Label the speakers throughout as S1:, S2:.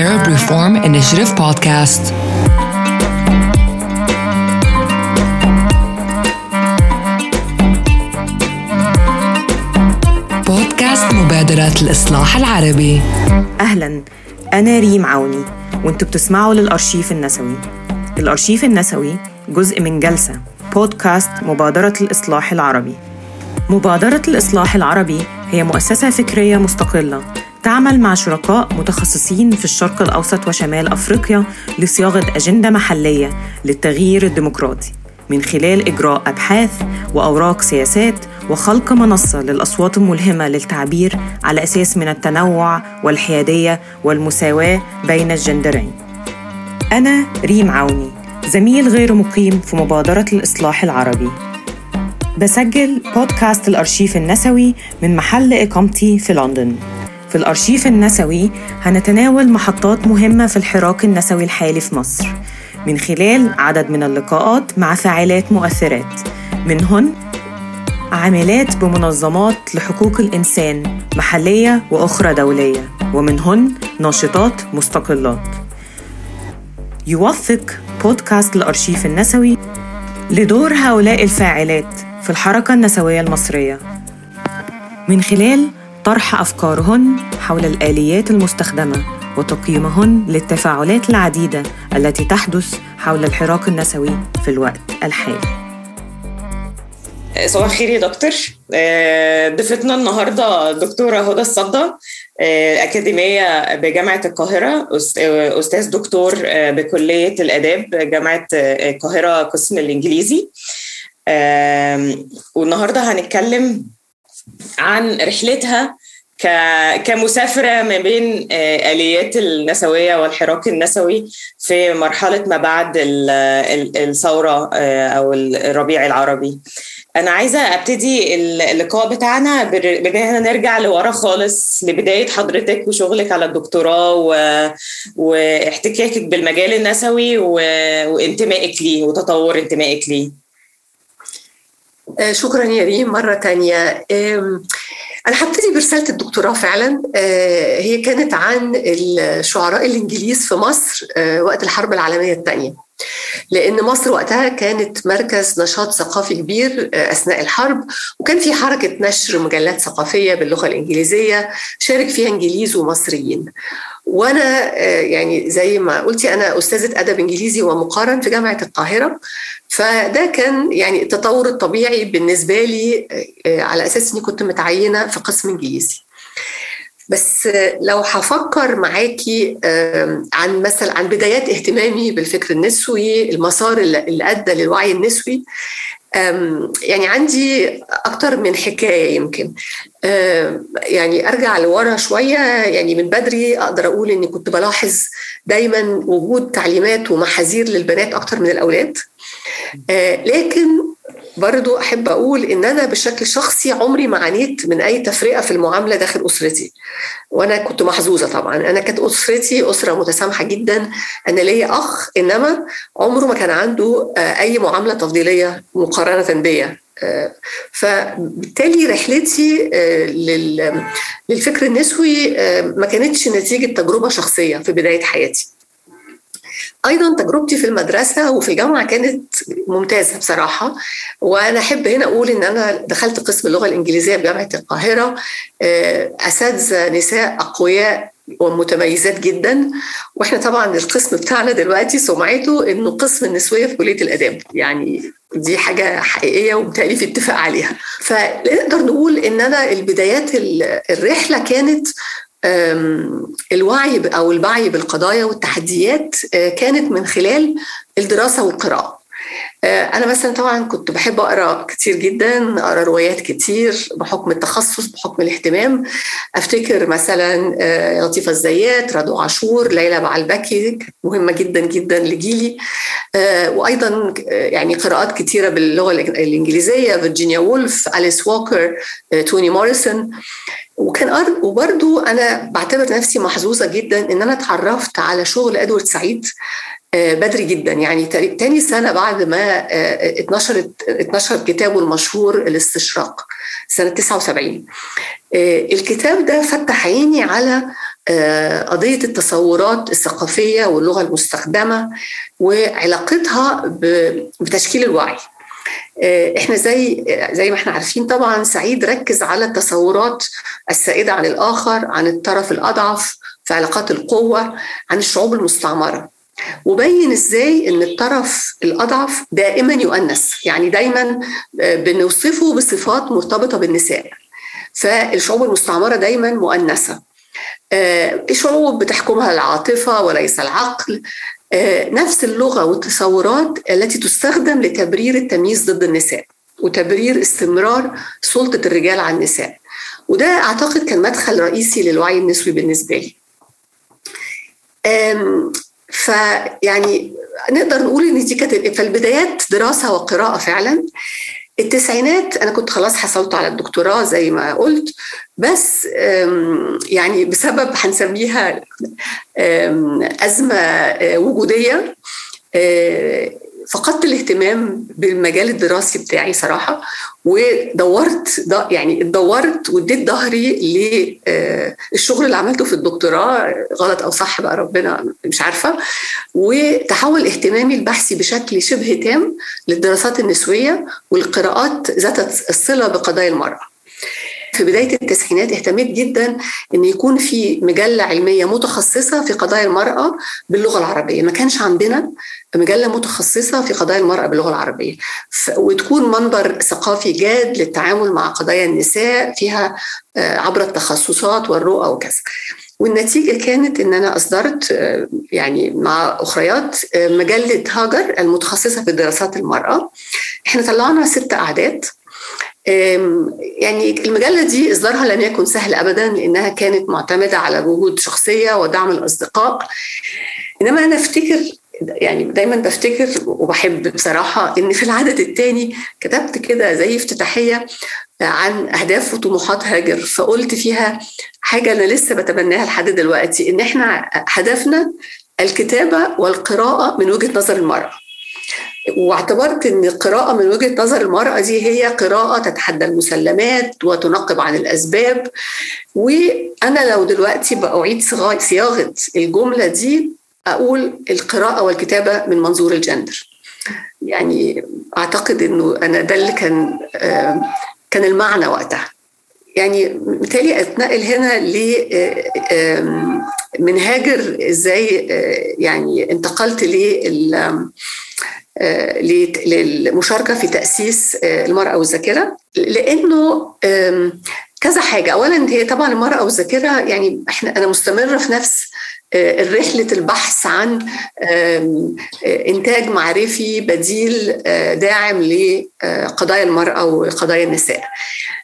S1: Arab Reform Initiative podcast. بودكاست مبادرة الإصلاح العربي.
S2: أهلا. أنا ريم عوني وأنتوا بتسمعوا للأرشيف النسوي. الأرشيف النسوي جزء من جلسة بودكاست مبادرة الإصلاح العربي. مبادرة الإصلاح العربي هي مؤسسة فكرية مستقلة تعمل مع شركاء متخصصين في الشرق الأوسط وشمال أفريقيا لصياغة أجندة محلية للتغيير الديمقراطي من خلال إجراء أبحاث وأوراق سياسات وخلق منصة للأصوات الملهمة للتعبير على أساس من التنوع والحيادية والمساواة بين الجندرين. أنا ريم عوني زميل غير مقيم في مبادرة الإصلاح العربي. بسجل بودكاست الأرشيف النسوي من محل إقامتي في لندن. في الأرشيف النسوي هنتناول محطات مهمة في الحراك النسوي الحالي في مصر. من خلال عدد من اللقاءات مع فاعلات مؤثرات. منهن عاملات بمنظمات لحقوق الإنسان محلية وأخرى دولية. ومنهن ناشطات مستقلات. يوثق بودكاست الأرشيف النسوي لدور هؤلاء الفاعلات في الحركة النسوية المصرية. من خلال طرح أفكارهن حول الآليات المستخدمة وتقييمهن للتفاعلات العديدة التي تحدث حول الحراك النسوي في الوقت الحالي.
S3: صباح الخير يا دكتور. ضيفتنا النهارده الدكتوره هدى الصدى أكاديمية بجامعة القاهرة أستاذ دكتور بكلية الآداب جامعة القاهرة قسم الإنجليزي. والنهاردة هنتكلم عن رحلتها كمسافرة ما بين آليات النسوية والحراك النسوي في مرحلة ما بعد الثورة أو الربيع العربي. أنا عايزة أبتدي اللقاء بتاعنا بإن إحنا نرجع لورا خالص لبداية حضرتك وشغلك على الدكتوراه و... واحتكاكك بالمجال النسوي و... وانتمائك ليه وتطور انتمائك ليه.
S4: شكرا يا ريم مرة تانية. أنا هبتدي برسالة الدكتوراه فعلا. هي كانت عن الشعراء الإنجليز في مصر وقت الحرب العالمية الثانية لأن مصر وقتها كانت مركز نشاط ثقافي كبير أثناء الحرب وكان في حركة نشر مجلات ثقافية باللغة الإنجليزية شارك فيها إنجليز ومصريين. وأنا يعني زي ما قلتي أنا أستاذة أدب إنجليزي ومقارن في جامعة القاهرة. فده كان يعني التطور الطبيعي بالنسبة لي على أساس إني كنت متعينة في قسم إنجليزي. بس لو هفكر معاكي عن مثلا عن بدايات اهتمامي بالفكر النسوي المسار اللي أدى للوعي النسوي يعني عندي أكتر من حكاية يمكن. يعني أرجع لورا شوية يعني من بدري أقدر أقول إني كنت بلاحظ دايما وجود تعليمات ومحاذير للبنات أكتر من الأولاد. لكن برضو أحب أقول إن أنا بشكل شخصي عمري ما عانيت من أي تفرقة في المعاملة داخل أسرتي. وأنا كنت محظوظة طبعا. أنا كانت أسرتي أسرة متسامحة جدا. أنا ليا أخ إنما عمره ما كان عنده أي معاملة تفضيلية مقارنة بيا. فبالتالي رحلتي للفكر النسوي ما كانتش نتيجة تجربة شخصية في بداية حياتي. أيضا تجربتي في المدرسة وفي الجامعة كانت ممتازة بصراحة وأنا أحب هنا أقول إن أنا دخلت قسم اللغة الإنجليزية بجامعه القاهرة أساتذة نساء أقوياء ومتميزات جدا وإحنا طبعا القسم بتاعنا دلوقتي سمعته إنه قسم النسوية في كلية الآداب يعني دي حاجة حقيقية وبالتالي في اتفاق عليها. فنقدر نقول إن أنا البدايات الرحلة كانت الوعي أو الوعي بالقضايا والتحديات كانت من خلال الدراسة والقراءة. أنا مثلا طبعا كنت بحب أقرأ كتير جدا أقرأ روايات كتير بحكم التخصص بحكم الاهتمام. أفتكر مثلا لطيفة الزيات رضوى عاشور ليلى بعلبكي مهمة جدا جدا لجيلي. وأيضا يعني قراءات كتيرة باللغة الإنجليزية فيرجينيا وولف أليس ووكر توني موريسون. وكان وبرضو أنا بعتبر نفسي محظوظة جدا إن أنا اتعرفت على شغل إدوارد سعيد. بدري جدا. يعني تاني سنة بعد ما اتنشرت اتنشر كتابه المشهور الاستشراق سنة 79 الكتاب ده فتح عيني على قضية التصورات الثقافية واللغة المستخدمة وعلاقتها بتشكيل الوعي. إحنا زي زي ما إحنا عارفين طبعا سعيد ركز على التصورات السائدة عن الآخر عن الطرف الأضعف في علاقات القوة عن الشعوب المستعمرة. وبين إزاي ان الطرف الاضعف دائما يؤنث يعني دايما بنوصفه بصفات مرتبطة بالنساء. فالشعوب المستعمرة دايما مؤنثة. الشعوب بتحكمها العاطفة وليس العقل. نفس اللغة والتصورات التي تستخدم لتبرير التمييز ضد النساء وتبرير استمرار سلطة الرجال على النساء. وده أعتقد كان مدخل رئيسي للوعي النسوي بالنسبة لي. فيعني نقدر نقول إن دي كانت في البدايات دراسة وقراءة فعلا. التسعينات أنا كنت خلاص حصلت على الدكتوراه زي ما قلت بس يعني بسبب هنسميها أزمة وجودية فقدت الاهتمام بالمجال الدراسي بتاعي صراحة ودورت يعني اتدورت واديت ظهري للشغل اللي عملته في الدكتوراه غلط أو صح بقى ربنا مش عارفة وتحول اهتمامي البحثي بشكل شبه تام للدراسات النسوية والقراءات ذات الصلة بقضايا المرأة. في بداية التسعينات اهتميت جدا أن يكون في مجلة علمية متخصصة في قضايا المرأة باللغة العربية ما كانش عندنا مجلة متخصصة في قضايا المرأة باللغة العربية. وتكون منبر ثقافي جاد للتعامل مع قضايا النساء فيها عبر التخصصات والرؤى وكذا. والنتيجة كانت إن أنا أصدرت يعني مع أخريات مجلة هاجر المتخصصة في دراسات المرأة. إحنا طلعنا ست أعداد. يعني المجلة دي إصدارها لم يكن سهل أبدا لأنها كانت معتمدة على جهود شخصية ودعم الأصدقاء. إنما أنا أفتكر يعني دايما بفتكر وبحب بصراحة إن في العدد الثاني كتبت كده زي افتتاحية عن أهداف وطموحات هاجر فقلت فيها حاجة أنا لسه بتبناها لحد دلوقتي إن إحنا هدفنا الكتابة والقراءة من وجهة نظر المرأة. واعتبرت إن القراءة من وجهة نظر المرأة دي هي قراءة تتحدى المسلمات وتنقب عن الأسباب. وأنا لو دلوقتي بأعيد صياغة الجملة دي أقول القراءة والكتابة من منظور الجندر. يعني أعتقد إنه أنا ده اللي كان كان المعنى وقتها. يعني مثالي أتنقل هنا ل من هاجر إزاي يعني انتقلت لل للمشاركة في تأسيس المرأة والذاكرة. لأنه كذا حاجة. أولا هي طبعا المرأة والذاكرة يعني إحنا أنا مستمرة في نفس رحلة البحث عن إنتاج معرفي بديل داعم لقضايا المرأة وقضايا النساء.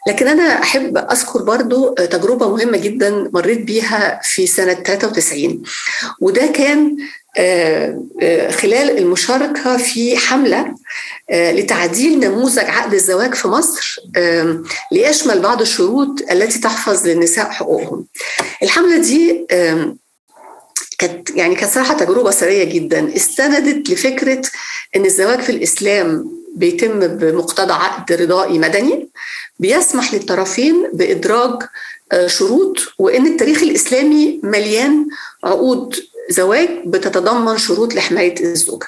S4: لكن أنا أحب أذكر برضو تجربة مهمة جدا مريت بيها في سنة 93 وده كان خلال المشاركة في حملة لتعديل نموذج عقد الزواج في مصر ليشمل بعض الشروط التي تحفظ للنساء حقوقهم. الحملة دي كانت يعني كانت صراحة تجربة سريه جدا استندت لفكرة إن الزواج في الإسلام بيتم بمقتضى عقد رضائي مدني بيسمح للطرفين بإدراج شروط وإن التاريخ الإسلامي مليان عقود زواج بتتضمن شروط لحماية الزوجة.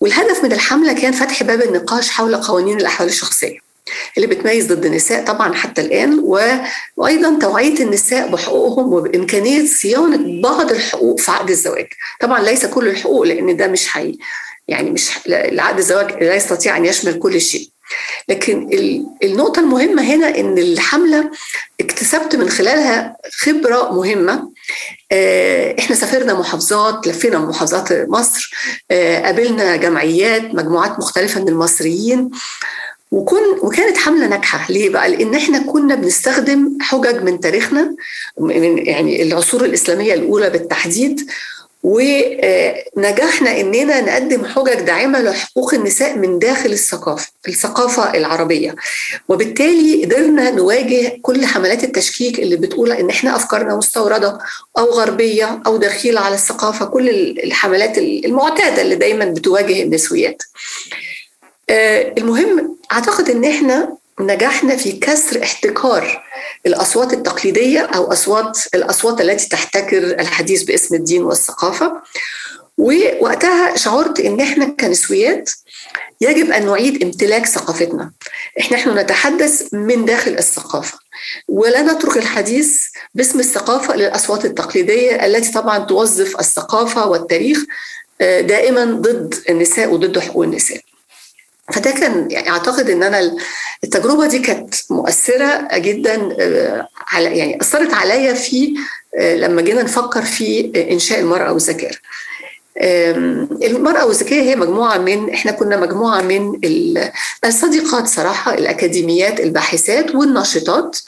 S4: والهدف من الحملة كان فتح باب النقاش حول قوانين الأحوال الشخصية. اللي بتميز ضد النساء طبعا حتى الآن وأيضا توعية النساء بحقوقهم وبإمكانية صيانة بعض الحقوق في عقد الزواج. طبعا ليس كل الحقوق لأن ده مش حي يعني مش العقد الزواج لا يستطيع أن يشمل كل شيء. لكن النقطة المهمة هنا إن الحملة اكتسبت من خلالها خبرة مهمة. إحنا سافرنا محافظات لفينا محافظات مصر. قابلنا جمعيات مجموعات مختلفة من المصريين. وكن وكانت حملة ناجحة. ليه بقى؟ لأن إحنا كنا بنستخدم حجج من تاريخنا من يعني العصور الإسلامية الأولى بالتحديد ونجحنا إننا نقدم حجج داعمة لحقوق النساء من داخل الثقافه الثقافة العربية. وبالتالي قدرنا نواجه كل حملات التشكيك اللي بتقول إن إحنا أفكارنا مستوردة أو غربية أو دخيله على الثقافة. كل الحملات المعتادة اللي دايما بتواجه النسويات. المهم أعتقد إن إحنا نجحنا في كسر احتكار الأصوات التقليدية أو اصوات الأصوات التي تحتكر الحديث باسم الدين والثقافة. ووقتها شعرت إن إحنا كنسويات يجب أن نعيد امتلاك ثقافتنا. إحنا نحن نتحدث من داخل الثقافة. ولا نترك الحديث باسم الثقافة للأصوات التقليدية التي طبعا توظف الثقافة والتاريخ دائما ضد النساء وضد حقوق النساء. فده كان يعني أعتقد إن أنا التجربة دي كانت مؤثرة جدا على يعني أثرت عليا في لما جينا نفكر في إنشاء المرأة والذكاء. المرأة والذكية هي مجموعة من إحنا كنا مجموعة من الصديقات صراحة الأكاديميات الباحثات والناشطات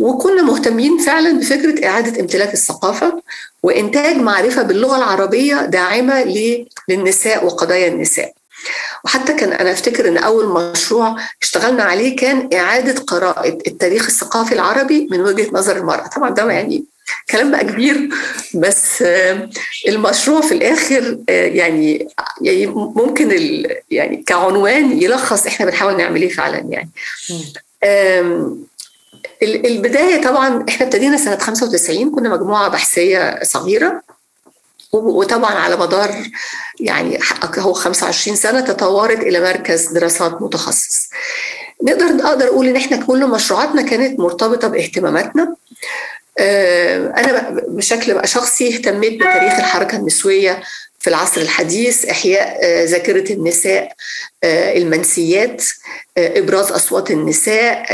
S4: وكنا مهتمين فعلا بفكرة إعادة امتلاك الثقافة وإنتاج معرفة باللغة العربية داعمة للنساء وقضايا النساء. وحتى كان أنا أفتكر إن أول مشروع اشتغلنا عليه كان إعادة قراءة التاريخ الثقافي العربي من وجهة نظر المرأة. طبعا ده يعني كلام بقى كبير بس المشروع في الآخر يعني يعني ممكن يعني كعنوان يلخص إحنا بنحاول نعمل إيه فعلا يعني. البداية طبعا إحنا ابتدينا سنة 95 كنا مجموعة بحثية صغيرة. وطبعا على مدار يعني هو 25 سنة تطورت إلى مركز دراسات متخصص. نقدر أقدر أقول إن إحنا كل مشروعاتنا كانت مرتبطة باهتماماتنا. أنا بشكل بقى شخصي اهتميت بتاريخ الحركة النسوية في العصر الحديث إحياء ذاكرة النساء المنسيات إبراز أصوات النساء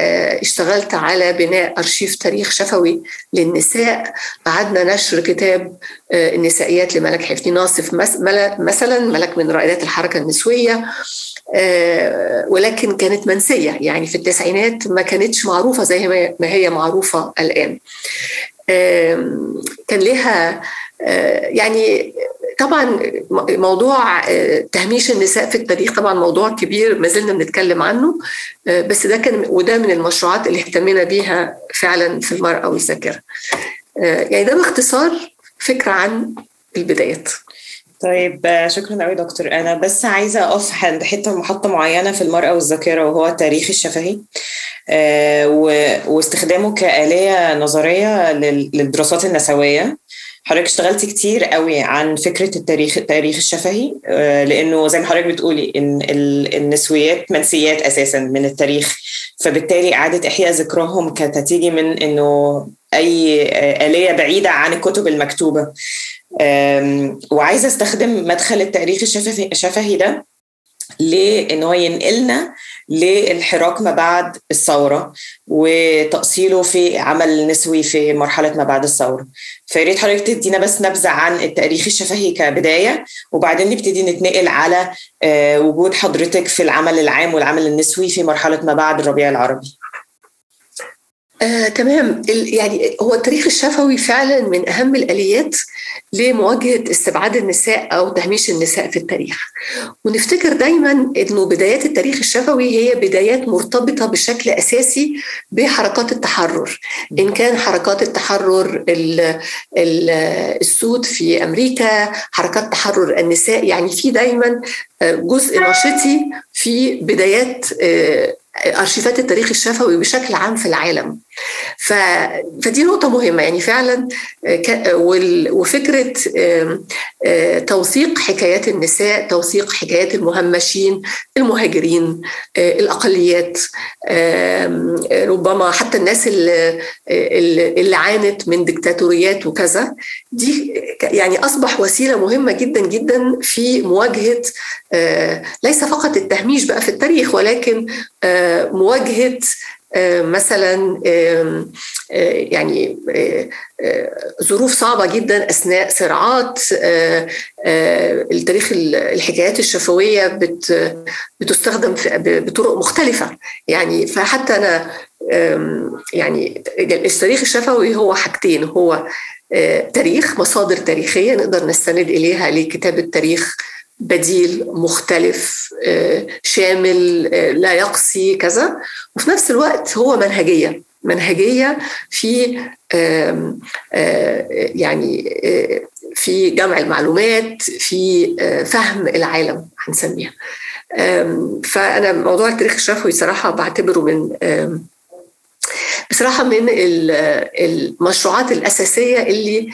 S4: اشتغلت على بناء أرشيف تاريخ شفوي للنساء. قعدنا نشر كتاب النسائيات لملك حفني ناصف مثلا ملك من رائدات الحركة النسوية ولكن كانت منسية. يعني في التسعينات ما كانتش معروفة زي ما هي معروفة الآن. كان لها يعني طبعا موضوع تهميش النساء في التاريخ طبعا موضوع كبير ما زلنا بنتكلم عنه بس ده كان وده من المشروعات اللي اهتمينا بيها فعلا في المرأة والذاكرة. يعني ده باختصار فكرة عن البدايات.
S3: طيب شكرا قوي دكتور. أنا بس عايزة اقف عند حتة محطة معينة في المرأة والذاكرة وهو التاريخ الشفهي آه واستخدامه كآلية نظرية للدراسات النسوية. حضرتك اشتغلتي كتير قوي عن فكرة التاريخ التاريخ الشفهي آه لأنه زي ما حضرتك بتقولي إن النسويات منسيات أساسا من التاريخ. فبالتالي إعادة إحياء ذكرهم كانت هتيجي من إنه أي آلية بعيدة عن الكتب المكتوبة. وعايزة أستخدم مدخل التاريخ الشفهي, ده لإن هو ينقلنا للحراك ما بعد الثورة وتأصيله في عمل نسوي في مرحلة ما بعد الثورة. فيا ريت حضرتك تدينا بس نبذة عن التاريخ الشفهي كبداية وبعدين نبتدي نتنقل على وجود حضرتك في العمل العام والعمل النسوي في مرحلة ما بعد الربيع العربي.
S4: آه، تمام. يعني هو التاريخ الشفوي فعلا من أهم الآليات لمواجهة استبعاد النساء أو تهميش النساء في التاريخ. ونفتكر دايما إنه بدايات التاريخ الشفوي هي بدايات مرتبطة بشكل أساسي بحركات التحرر. إن كان حركات التحرر ال ال السود في أمريكا حركات تحرر النساء يعني في دايما جزء نشطي في بدايات أرشيفات التاريخ الشفوي بشكل عام في العالم. ف... فدي نقطة مهمة. يعني فعلا ك... وفكرة توثيق حكايات النساء توثيق حكايات المهمشين المهاجرين الأقليات ربما حتى الناس اللي, اللي عانت من ديكتاتوريات وكذا دي يعني أصبح وسيلة مهمة جدا جدا في مواجهة ليس فقط التهميش بقى في التاريخ ولكن مواجهة مثلا يعني ظروف صعبة جدا أثناء صراعات التاريخ الحكايات الشفوية بتستخدم بطرق مختلفة. يعني فحتى أنا يعني التاريخ الشفوي هو حاجتين. هو تاريخ مصادر تاريخية نقدر نستند إليها لكتابة تاريخ بديل مختلف شامل لا يقصي كذا. وفي نفس الوقت هو منهجية. منهجية في يعني في جمع المعلومات في فهم العالم هنسميها. فأنا موضوع التاريخ الشفوي صراحة بعتبره من بصراحة من المشروعات الأساسية اللي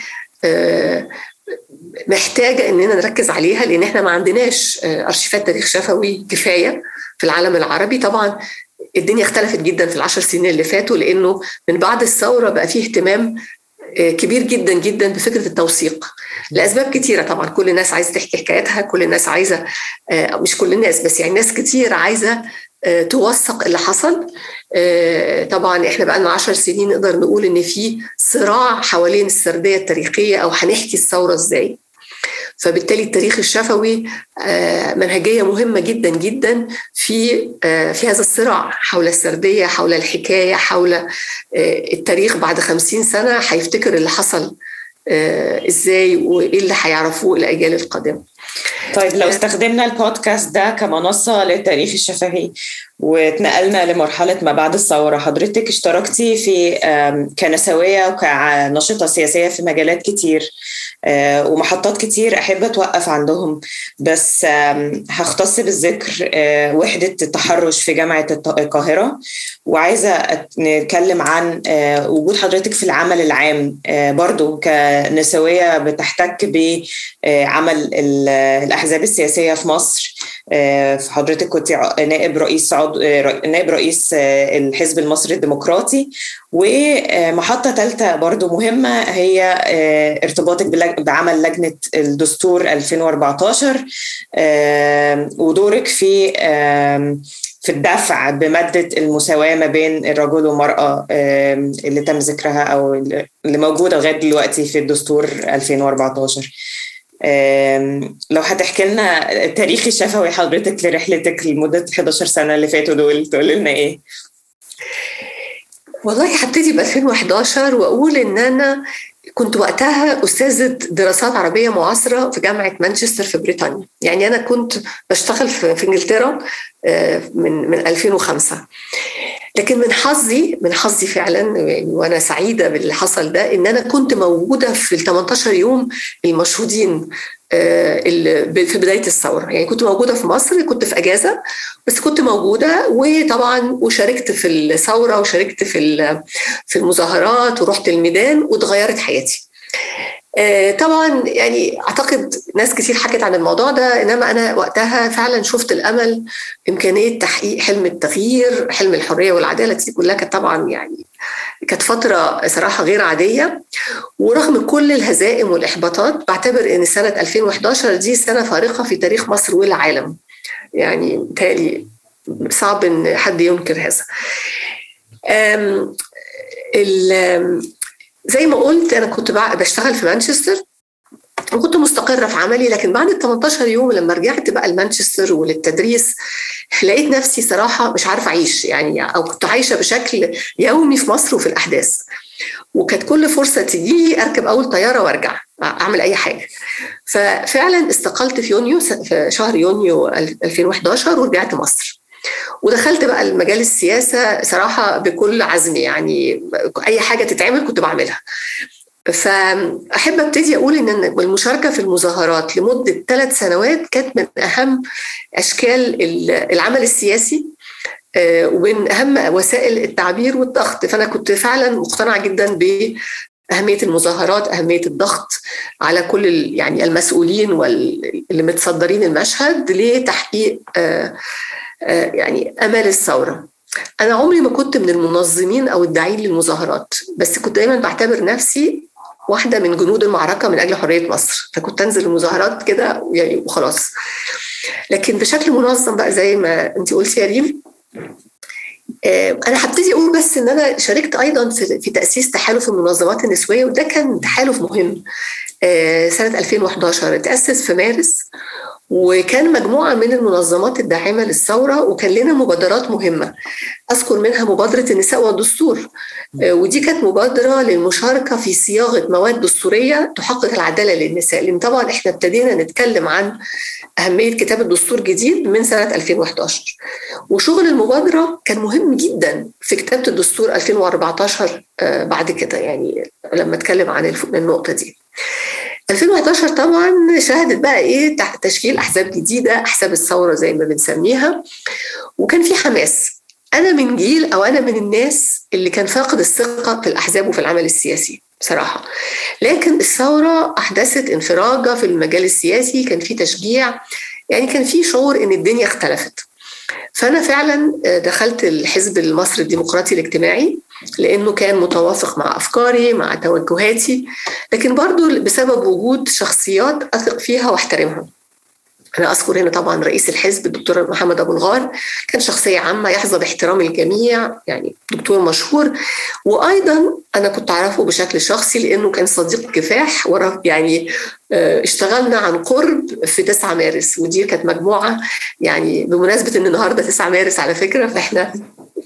S4: محتاجة إننا نركز عليها لأن إحنا ما عندناش أرشيفات تاريخ شفوي كفاية في العالم العربي. طبعا الدنيا اختلفت جدا في العشر سنين اللي فاتوا لأنه من بعد الثورة بقى فيه اهتمام كبير جدا جدا بفكرة التوثيق. لأسباب كتيرة طبعا. كل الناس عايزة تحكي حكايتها كل الناس عايزة مش كل الناس بس يعني ناس كتير عايزة توثق اللي حصل. طبعا إحنا بقى لنا 10 سنين نقدر نقول إن في صراع حوالين السردية التاريخية أو هنحكي الثورة إزاي. فبالتالي التاريخ الشفوي منهجية مهمة جدا جدا في في هذا الصراع حول السردية حول الحكاية حول التاريخ بعد خمسين سنة هيفتكر اللي حصل إزاي وإيه اللي هيعرفوه الأجيال القادمة.
S3: طيب لو استخدمنا البودكاست ده كمنصة للتاريخ الشفهي واتنقلنا لمرحلة ما بعد الثورة حضرتك اشتركتي في كنسوية وكناشطة سياسية في مجالات كتير ومحطات كتير أحب أتوقف عندهم بس هختص بالذكر وحدة التحرش في جامعة القاهرة وعايزة نتكلم عن وجود حضرتك في العمل العام برضو كنسوية بتحتك بعمل الأحزاب السياسية في مصر حضرتك كنت نائب رئيس عضو نائب رئيس الحزب المصري الديمقراطي ومحطة ثالثة برضو مهمة هي ارتباطك بعمل لجنة الدستور 2014 ودورك في في الدفع بمادة المساواة ما بين الرجل والمرأة اللي تم ذكرها أو اللي موجودة لغاية دلوقتي في الدستور 2014 لو هتحكي لنا التاريخ الشفوي حضرتك لرحلتك لمدة 11 سنة اللي فاتوا دول تقول لنا إيه؟
S4: والله هبتدي ب 2011 وأقول إن أنا كنت وقتها أستاذة دراسات عربية معاصرة في جامعة مانشستر في بريطانيا يعني أنا كنت بشتغل في إنجلترا من من 2005 لكن من حظي من حظي فعلا وأنا سعيدة باللي حصل ده إن أنا كنت موجودة في ال 18 يوم المشهودين في بداية الثورة. يعني كنت موجودة في مصر كنت في أجازة بس كنت موجودة وطبعا وشاركت في الثورة وشاركت في في المظاهرات ورحت الميدان واتغيرت حياتي. طبعا يعني أعتقد ناس كتير حكت عن الموضوع ده إنما أنا وقتها فعلا شفت الأمل إمكانية تحقيق حلم التغيير حلم الحرية والعدالة دي كلها كانت طبعا يعني كانت فترة صراحة غير عادية. ورغم كل الهزائم والإحباطات بعتبر إن سنة 2011 دي سنة فارقة في تاريخ مصر والعالم. يعني تالي صعب إن حد ينكر هذا. زي ما قلت أنا كنت بشتغل في مانشستر وكنت مستقرة في عملي لكن بعد ال 18 يوم لما رجعت بقى لمانشستر وللتدريس لقيت نفسي صراحة مش عارفة أعيش يعني أو كنت عايشة بشكل يومي في مصر وفي الأحداث. وكانت كل فرصة تجي أركب أول طيارة وأرجع أعمل أي حاجة. ففعلا استقلت في يونيو في شهر يونيو 2011 ورجعت مصر. ودخلت بقى المجال السياسة صراحة بكل عزم يعني أي حاجة تتعمل كنت بعملها. فأحب أبتدي أقول إن المشاركة في المظاهرات لمدة ثلاث سنوات كانت من أهم أشكال العمل السياسي ومن أهم وسائل التعبير والضغط. فأنا كنت فعلا مقتنعة جدا ب أهمية المظاهرات أهمية الضغط على كل يعني المسؤولين واللي متصدرين المشهد لتحقيق يعني أمال الثورة. أنا عمري ما كنت من المنظمين أو الداعين للمظاهرات بس كنت دايما بعتبر نفسي واحدة من جنود المعركة من أجل حرية مصر. فكنت أنزل المظاهرات كده يعني وخلاص. لكن بشكل منظم بقى زي ما انت قلتي يا ريم أنا هبتدي أقول بس إن أنا شاركت أيضا في تأسيس تحالف المنظمات النسوية وده كان تحالف مهم سنة 2011 تاسس في مارس وكان مجموعة من المنظمات الداعمة للثورة وكان لنا مبادرات مهمة. أذكر منها مبادرة النساء والدستور. ودي كانت مبادرة للمشاركة في صياغة مواد دستورية تحقق العدالة للنساء. لأن طبعا إحنا ابتدينا نتكلم عن أهمية كتابة دستور جديد من سنة 2011 وشغل المبادرة كان مهم جدا في كتابة الدستور 2014 بعد كده يعني لما أتكلم عن النقطة دي. 2011 طبعا شهدت بقى إيه تشكيل أحزاب جديدة أحزاب الثورة زي ما بنسميها. وكان في حماس. أنا من جيل أو أنا من الناس اللي كان فاقد الثقة في الأحزاب وفي العمل السياسي بصراحة. لكن الثورة أحدثت انفراجة في المجال السياسي كان في تشجيع يعني كان في شعور إن الدنيا اختلفت. فأنا فعلا دخلت الحزب المصري الديمقراطي الاجتماعي لأنه كان متوافق مع أفكاري مع توجهاتي لكن برضو بسبب وجود شخصيات أثق فيها وأحترمها. أنا أذكر هنا طبعا رئيس الحزب الدكتور محمد أبو الغار كان شخصية عامة يحظى باحترام الجميع يعني دكتور مشهور. وأيضا أنا كنت أعرفه بشكل شخصي لأنه كان صديق كفاح يعني اشتغلنا عن قرب في 9 مارس ودي كانت مجموعة يعني بمناسبة إن النهاردة 9 مارس على فكرة فإحنا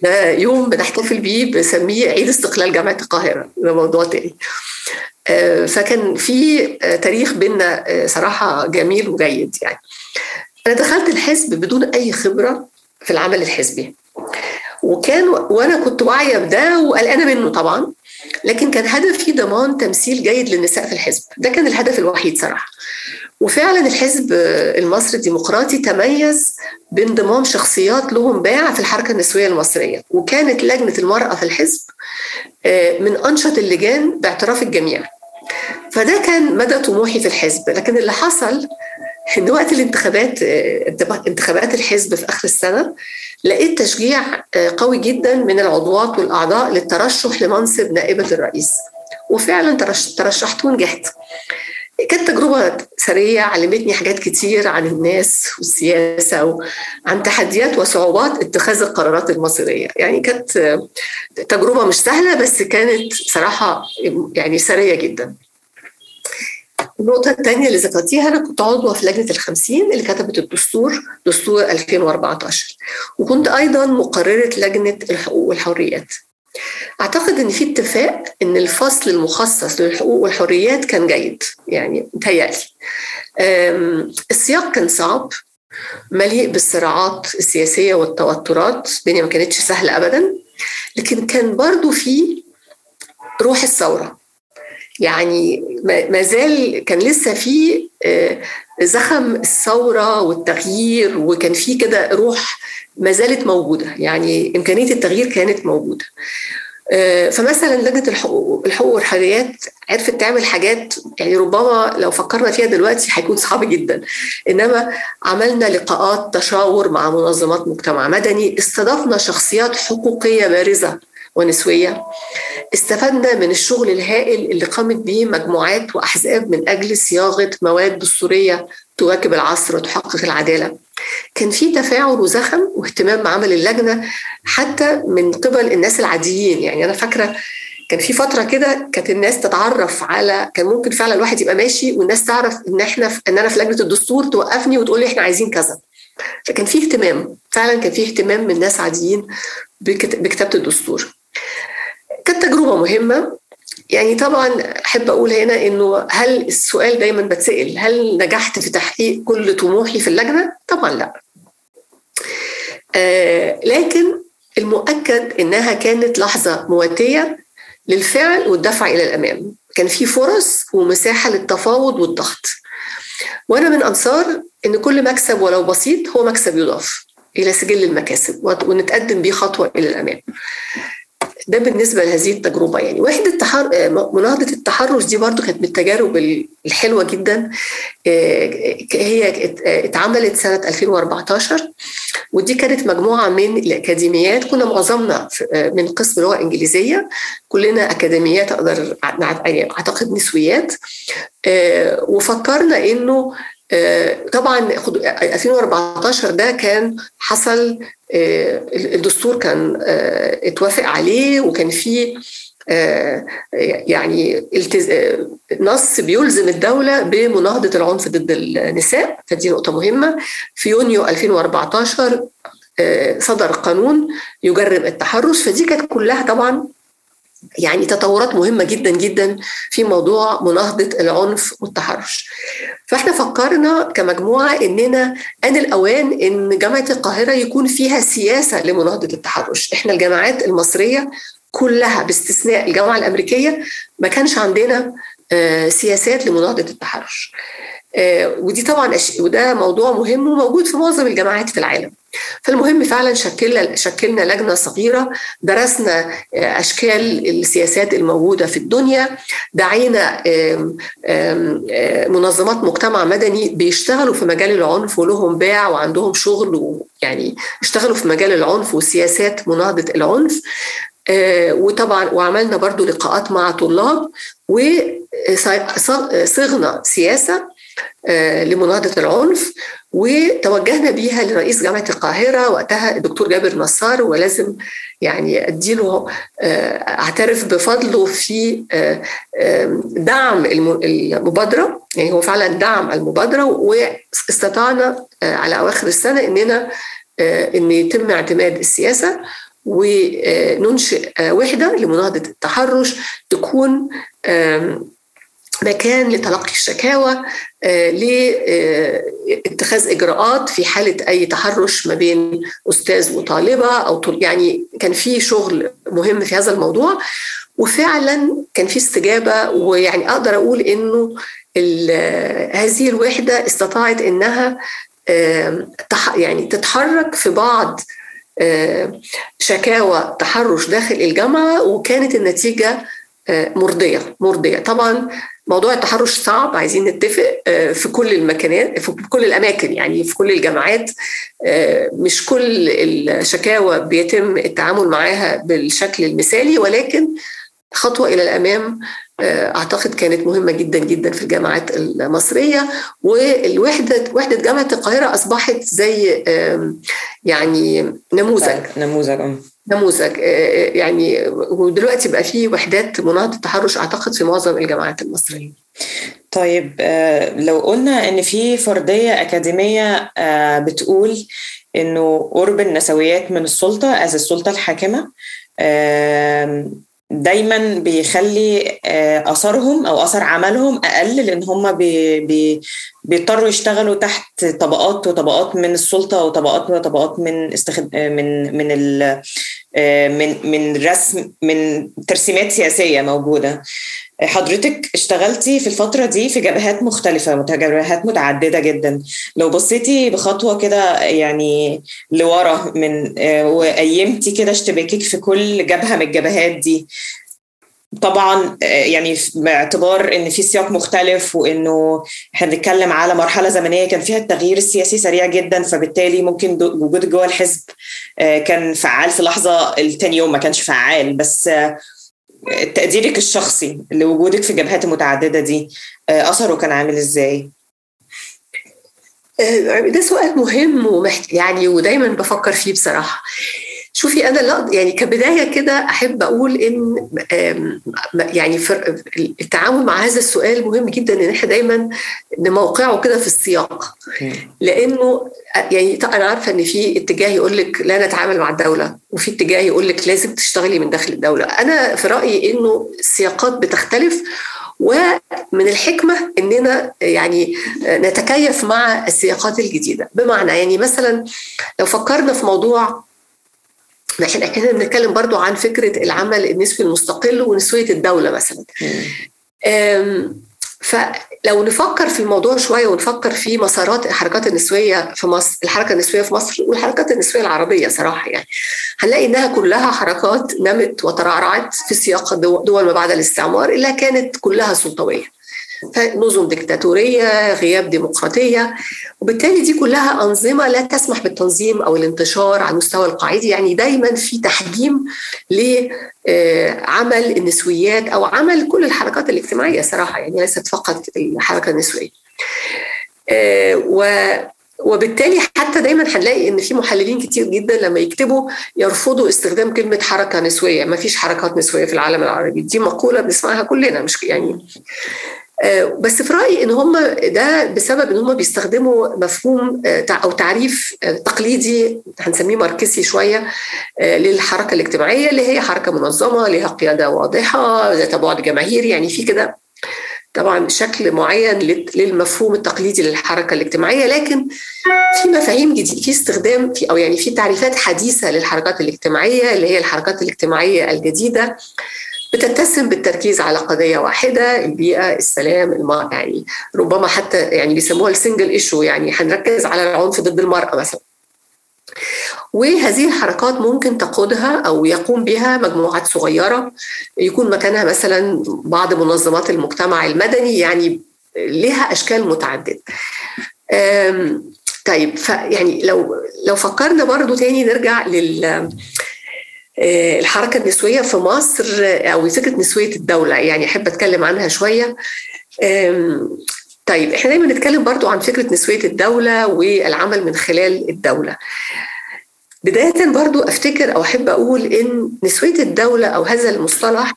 S4: ده يوم بنحتفل بيه بسميه عيد استقلال جامعة القاهرة ده موضوع تاني. فكان في تاريخ بينا صراحة جميل وجيد يعني. أنا دخلت الحزب بدون أي خبرة في العمل الحزبي. وكان وأنا كنت واعية بده وقلقانة منه طبعا. لكن كان هدفي ضمان تمثيل جيد للنساء في الحزب. ده كان الهدف الوحيد صراحة. وفعلا الحزب المصري الديمقراطي تميز بانضمام شخصيات لهم باع في الحركة النسوية المصرية وكانت لجنة المرأة في الحزب من أنشط اللجان باعتراف الجميع. فده كان مدى طموحي في الحزب. لكن اللي حصل إن وقت الانتخابات انتخابات الحزب في آخر السنة لقيت تشجيع قوي جدا من العضوات والأعضاء للترشح لمنصب نائبة الرئيس. وفعلا ترشحت ونجحت كانت تجربة سرية علمتني حاجات كتير عن الناس والسياسة وعن تحديات وصعوبات اتخاذ القرارات المصيرية. يعني كانت تجربة مش سهلة بس كانت صراحة يعني سرية جدا. النقطة الثانية اللي ذكرتيها أنا كنت عضوة في لجنة الخمسين اللي كتبت الدستور دستور 2014 وكنت أيضا مقررة لجنة الحقوق والحريات. أعتقد إن في اتفاق إن الفصل المخصص للحقوق والحريات كان جيد يعني متهيألي. السياق كان صعب مليء بالصراعات السياسية والتوترات الدنيا ما كانتش سهلة أبدا لكن كان برضو في روح الثورة. يعني ما زال كان لسه في زخم الثورة والتغيير وكان في كده روح ما زالت موجودة. يعني إمكانية التغيير كانت موجودة. فمثلا لجنة الحقوق الحقوق والحريات عرفت تعمل حاجات يعني ربما لو فكرنا فيها دلوقتي هيكون صعب جدا. إنما عملنا لقاءات تشاور مع منظمات مجتمع مدني استضفنا شخصيات حقوقية بارزة. ونسوية. استفدنا من الشغل الهائل اللي قامت به مجموعات وأحزاب من أجل صياغة مواد دستورية تواكب العصر وتحقق العدالة. كان في تفاعل وزخم واهتمام بعمل اللجنة حتى من قبل الناس العاديين. يعني أنا فاكرة كان في فترة كده كانت الناس تتعرف على كان ممكن فعلا الواحد يبقى ماشي والناس تعرف إن إحنا في إن أنا في لجنة الدستور توقفني وتقول لي إحنا عايزين كذا. فكان في اهتمام فعلا كان في اهتمام من ناس عاديين بكتابة الدستور. كانت تجربة مهمة يعني طبعا أحب أقول هنا إنه هل السؤال دايما بتسأل هل نجحت في تحقيق كل طموحي في اللجنة؟ طبعا لا. آه لكن المؤكد إنها كانت لحظة مواتية للفعل والدفع إلى الأمام. كان في فرص ومساحة للتفاوض والضغط. وأنا من أنصار إن كل مكسب ولو بسيط هو مكسب يضاف إلى سجل المكاسب ونتقدم بيه خطوة إلى الأمام. ده بالنسبة لهذه التجربة. يعني وحدة التحر... مناهضة التحرش دي برضو كانت من التجارب الحلوة جدا. هي اتعملت سنة 2014 ودي كانت مجموعة من الأكاديميات. كنا معظمنا من قسم لغة إنجليزية. كلنا أكاديميات أقدر أعتقد نسويات. وفكرنا إنه طبعا 2014 ده كان حصل الدستور كان اتوافق عليه وكان فيه يعني نص بيلزم الدولة بمناهضة العنف ضد النساء. فدي نقطة مهمة. في يونيو 2014 صدر قانون يجرم التحرش. فدي كانت كلها طبعا يعني تطورات مهمة جدا جدا في موضوع مناهضة العنف والتحرش. فإحنا فكرنا كمجموعة إننا آن الأوان إن جامعة القاهرة يكون فيها سياسة لمناهضة التحرش. إحنا الجامعات المصرية كلها باستثناء الجامعة الأمريكية ما كانش عندنا سياسات لمناهضة التحرش. ودي طبعا وده موضوع مهم وموجود في معظم الجامعات في العالم. فالمهم فعلا شكلنا شكلنا لجنة صغيرة درسنا أشكال السياسات الموجودة في الدنيا دعينا منظمات مجتمع مدني بيشتغلوا في مجال العنف ولهم باع وعندهم شغل يعني اشتغلوا في مجال العنف وسياسات مناهضة العنف. وطبعا وعملنا برضو لقاءات مع طلاب وصغنا سياسة لمناهضة العنف وتوجهنا بيها لرئيس جامعة القاهرة وقتها الدكتور جابر نصار ولازم يعني أديله أعترف بفضله في دعم المبادرة. يعني هو فعلا دعم المبادرة واستطعنا على أواخر السنة إننا إن يتم اعتماد السياسة وننشئ وحدة لمناهضة التحرش تكون مكان لتلقي الشكاوى لاتخاذ إجراءات في حالة أي تحرش ما بين أستاذ وطالبة أو يعني كان في شغل مهم في هذا الموضوع. وفعلا كان في استجابة ويعني أقدر أقول إنه هذه الوحدة استطاعت إنها يعني تتحرك في بعض شكاوى تحرش داخل الجامعة وكانت النتيجة مرضية مرضية. طبعا موضوع التحرش صعب. عايزين نتفق في كل المكانات في كل الأماكن يعني في كل الجامعات. مش كل الشكاوى بيتم التعامل معاها بالشكل المثالي ولكن خطوة إلى الأمام أعتقد كانت مهمة جدا جدا في الجامعات المصرية. والوحدة وحدة جامعة القاهرة أصبحت زي يعني نموذج.
S3: نموذج
S4: نموذج يعني ودلوقتي بقى في وحدات مناهضة التحرش أعتقد في معظم الجامعات المصرية.
S3: طيب لو قلنا إن في فرضيه أكاديمية بتقول إنه قرب النسويات من السلطة از السلطه الحاكمة دايما بيخلي اثرهم أو اثر عملهم أقل لأن هم بي بي بيضطروا يشتغلوا تحت طبقات وطبقات من السلطة وطبقات وطبقات من استخد... من من ال... من من رسم من ترسيمات سياسية موجودة. حضرتك اشتغلتي في الفترة دي في جبهات مختلفة جبهات متعددة جدا. لو بصيتي بخطوة كده يعني لورا من وقيمتي كده اشتباكك في كل جبهة من الجبهات دي طبعا يعني باعتبار إن في سياق مختلف وإنه إحنا بنتكلم على مرحلة زمنية كان فيها التغيير السياسي سريع جدا فبالتالي ممكن وجود جوه الحزب كان فعال في لحظة التاني يوم ما كانش فعال. بس تقديرك الشخصي لوجودك في الجبهات المتعدده دي أثره كان عامل إزاي؟
S4: ده سؤال مهم ومحت... يعني ودايما بفكر فيه بصراحة شوفي أنا لا يعني كبداية كده أحب أقول إن يعني التعامل مع هذا السؤال مهم جدا إن إحنا دايما نموقعه كده في السياق. لأنه يعني أنا عارفة إن في اتجاه يقول لك لا نتعامل مع الدولة وفي اتجاه يقول لك لازم تشتغلي من داخل الدولة. أنا في رأيي إنه السياقات بتختلف ومن الحكمة أننا يعني نتكيف مع السياقات الجديدة. بمعنى يعني مثلا لو فكرنا في موضوع إحنا كنا بنتكلم برضو عن فكرة العمل النسبي المستقل ونسوية الدولة مثلا. فلو نفكر في الموضوع شوية ونفكر في مسارات الحركات النسوية في مصر، الحركة النسوية في مصر والحركات النسوية العربية صراحة يعني. هنلاقي إنها كلها حركات نمت وترعرعت في سياق دول ما بعد الاستعمار إلا كانت كلها سلطويه. نظم ديكتاتورية، غياب ديمقراطية، وبالتالي دي كلها أنظمة لا تسمح بالتنظيم أو الانتشار على المستوى القاعدي، يعني دايما في تحجيم لعمل النسويات أو عمل كل الحركات الاجتماعية صراحة. يعني ليست فقط الحركة النسوية. و وبالتالي حتى دايما هنلاقي إن في محللين كتير جدا لما يكتبوا يرفضوا استخدام كلمة حركة نسوية، ما فيش حركات نسوية في العالم العربي، دي مقولة بنسمعها كلنا مش يعني بس في رأيي إن هم ده بسبب إن هم بيستخدموا مفهوم أو تعريف تقليدي هنسميه ماركسي شوية للحركة الاجتماعية اللي هي حركة منظمة لها قيادة واضحة ذات بعد جماهيري يعني في كده طبعا شكل معين للمفهوم التقليدي للحركة الاجتماعية. لكن في مفاهيم جديدة في استخدام في أو يعني في تعريفات حديثة للحركات الاجتماعية اللي هي الحركات الاجتماعية الجديدة. بتتسم بالتركيز على قضية واحدة البيئة السلام المرأة. يعني ربما حتى يعني بيسموها ال single issue يعني هنركز على العنف ضد المرأة مثلا. وهذه الحركات ممكن تقودها أو يقوم بها مجموعات صغيرة. يكون مكانها مثلا بعض منظمات المجتمع المدني يعني لها أشكال متعددة. طيب يعني لو لو فكرنا برضو تاني نرجع لل الحركة النسوية في مصر أو فكرة نسوية الدولة يعني أحب أتكلم عنها شوية. طيب إحنا دايما نتكلم برضو عن فكرة نسوية الدولة والعمل من خلال الدولة. بداية برضو أفتكر أو أحب أقول إن نسوية الدولة أو هذا المصطلح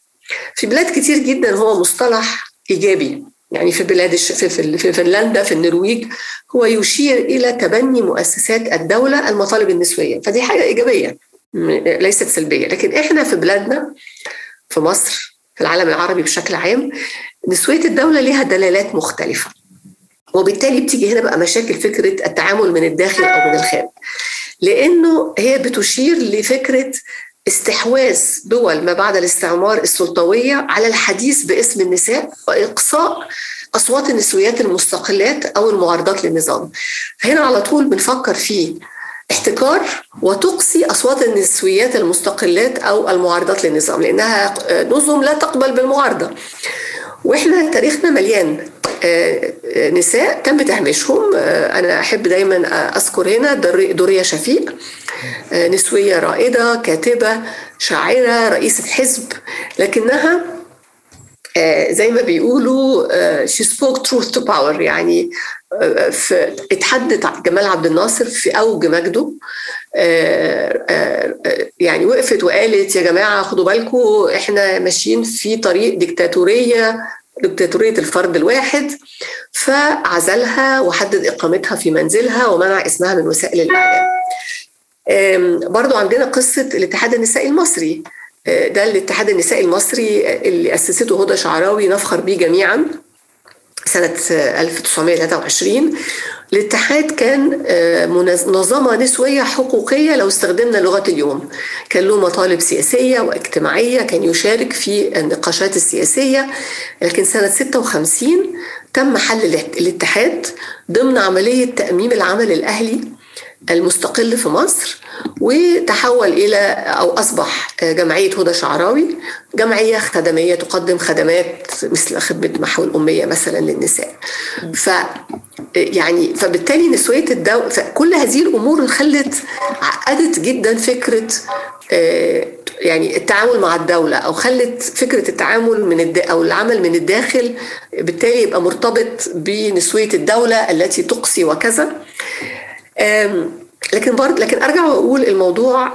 S4: في بلاد كتير جدا هو مصطلح إيجابي. يعني في بلاد في, في فنلندا في النرويج هو يشير إلى تبني مؤسسات الدولة المطالب النسوية. فدي حاجة إيجابية. ليست سلبية. لكن إحنا في بلادنا في مصر في العالم العربي بشكل عام نسوية الدولة لها دلالات مختلفة. وبالتالي بتيجي هنا بقى مشاكل فكرة التعامل من الداخل أو من الخارج. لأنه هي بتشير لفكرة استحواذ دول ما بعد الاستعمار السلطوية على الحديث باسم النساء وإقصاء أصوات النسويات المستقلات أو المعارضات للنظام. فهنا على طول بنفكر في احتكار وتقصي أصوات النسويات المستقلات أو المعارضات للنظام لأنها نظم لا تقبل بالمعارضة. وإحنا تاريخنا مليان نساء تم تهميشهم. أنا أحب دايما أذكر هنا دريه شفيق نسوية رائدة كاتبة شاعرة رئيسة حزب لكنها زي ما بيقولوا she spoke truth to power. يعني في اتحدت جمال عبد الناصر في أوج مجده. يعني وقفت وقالت يا جماعة خدوا بالكم إحنا ماشيين في طريق ديكتاتورية دكتاتورية الفرد الواحد. فعزلها وحدد إقامتها في منزلها ومنع اسمها من وسائل الإعلام. برضو عندنا قصة الاتحاد النسائي المصري. ده الاتحاد النسائي المصري اللي أسسته هدى شعراوي نفخر به جميعا سنة 1923 الاتحاد كان منظمة نسوية حقوقية لو استخدمنا لغة اليوم. كان له مطالب سياسية واجتماعية كان يشارك في النقاشات السياسية. لكن سنة 56 تم حل الاتحاد ضمن عملية تأميم العمل الأهلي المستقل في مصر وتحول إلى أو أصبح جمعية هدى شعراوي جمعية خدمية تقدم خدمات مثل خدمة محو الاميه مثلا للنساء. ف يعني فبالتالي نسوية الدو فكل هذه الأمور خلت عقدت جدا فكرة يعني التعامل مع الدولة أو خلت فكرة التعامل من الد... أو العمل من الداخل بالتالي يبقى مرتبط بنسوية الدولة التي تقصي وكذا لكن برضه لكن أرجع وأقول الموضوع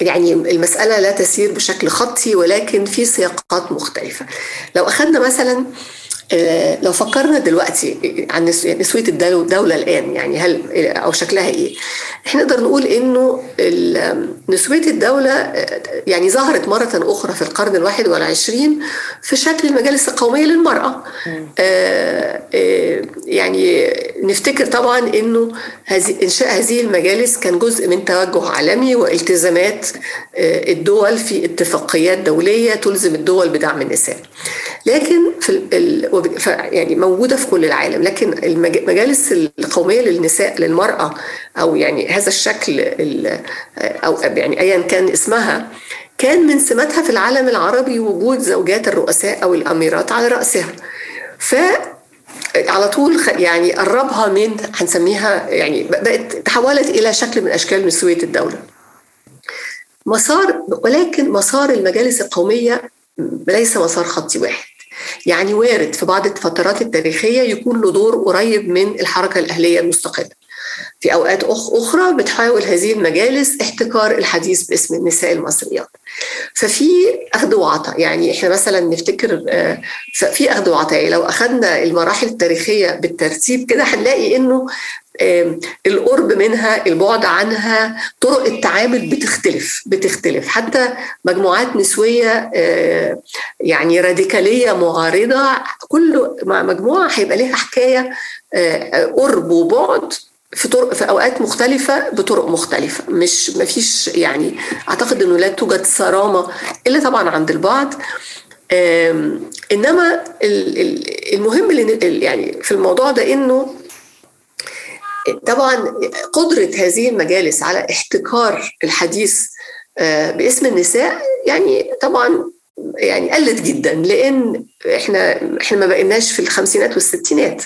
S4: يعني المسألة لا تسير بشكل خطي ولكن في سياقات مختلفة. لو أخذنا مثلا لو فكرنا دلوقتي عن نسوية الدولة الآن يعني هل أو شكلها إيه؟ إحنا نقدر نقول إنه نسوية الدولة يعني ظهرت مرة أخرى في القرن الواحد والعشرين في شكل المجالس القومية للمرأة. يعني نفتكر طبعا إنه إنشاء هذه المجالس كان جزء من توجه عالمي والتزامات الدول في اتفاقيات دولية تلزم الدول بدعم النساء. لكن في يعني موجودة في كل العالم لكن المجالس القومية للنساء للمرأة أو يعني هذا الشكل أو يعني أيا كان اسمها كان من سماتها في العالم العربي وجود زوجات الرؤساء أو الأميرات على رأسها ف على طول يعني قربها من هنسميها يعني بقت تحولت إلى شكل من أشكال نسوية الدولة. مسار ولكن مسار المجالس القومية ليس مسار خطي واحد. يعني وارد في بعض الفترات التاريخية يكون له دور قريب من الحركة الأهلية المستقلة. في أوقات أخرى بتحاول هذه المجالس احتكار الحديث باسم النساء المصريات. ففي أخذ وعطاء يعني إحنا مثلا نفتكر في أخذ وعطاء يعني لو أخذنا المراحل التاريخية بالترتيب كده هنلاقي إنه القرب منها البعد عنها طرق التعامل بتختلف بتختلف حتى مجموعات نسوية يعني راديكالية معارضة كل مجموعة هيبقى لها حكاية قرب وبعد في طرق في أوقات مختلفة بطرق مختلفة. مش ما فيش يعني أعتقد إنه لا توجد صرامة إلا طبعا عند البعض. إنما المهم اللي يعني في الموضوع ده إنه طبعا قدرة هذه المجالس على احتكار الحديث باسم النساء يعني طبعا يعني قلت جدا لأن إحنا إحنا ما بقيناش في الخمسينات والستينات.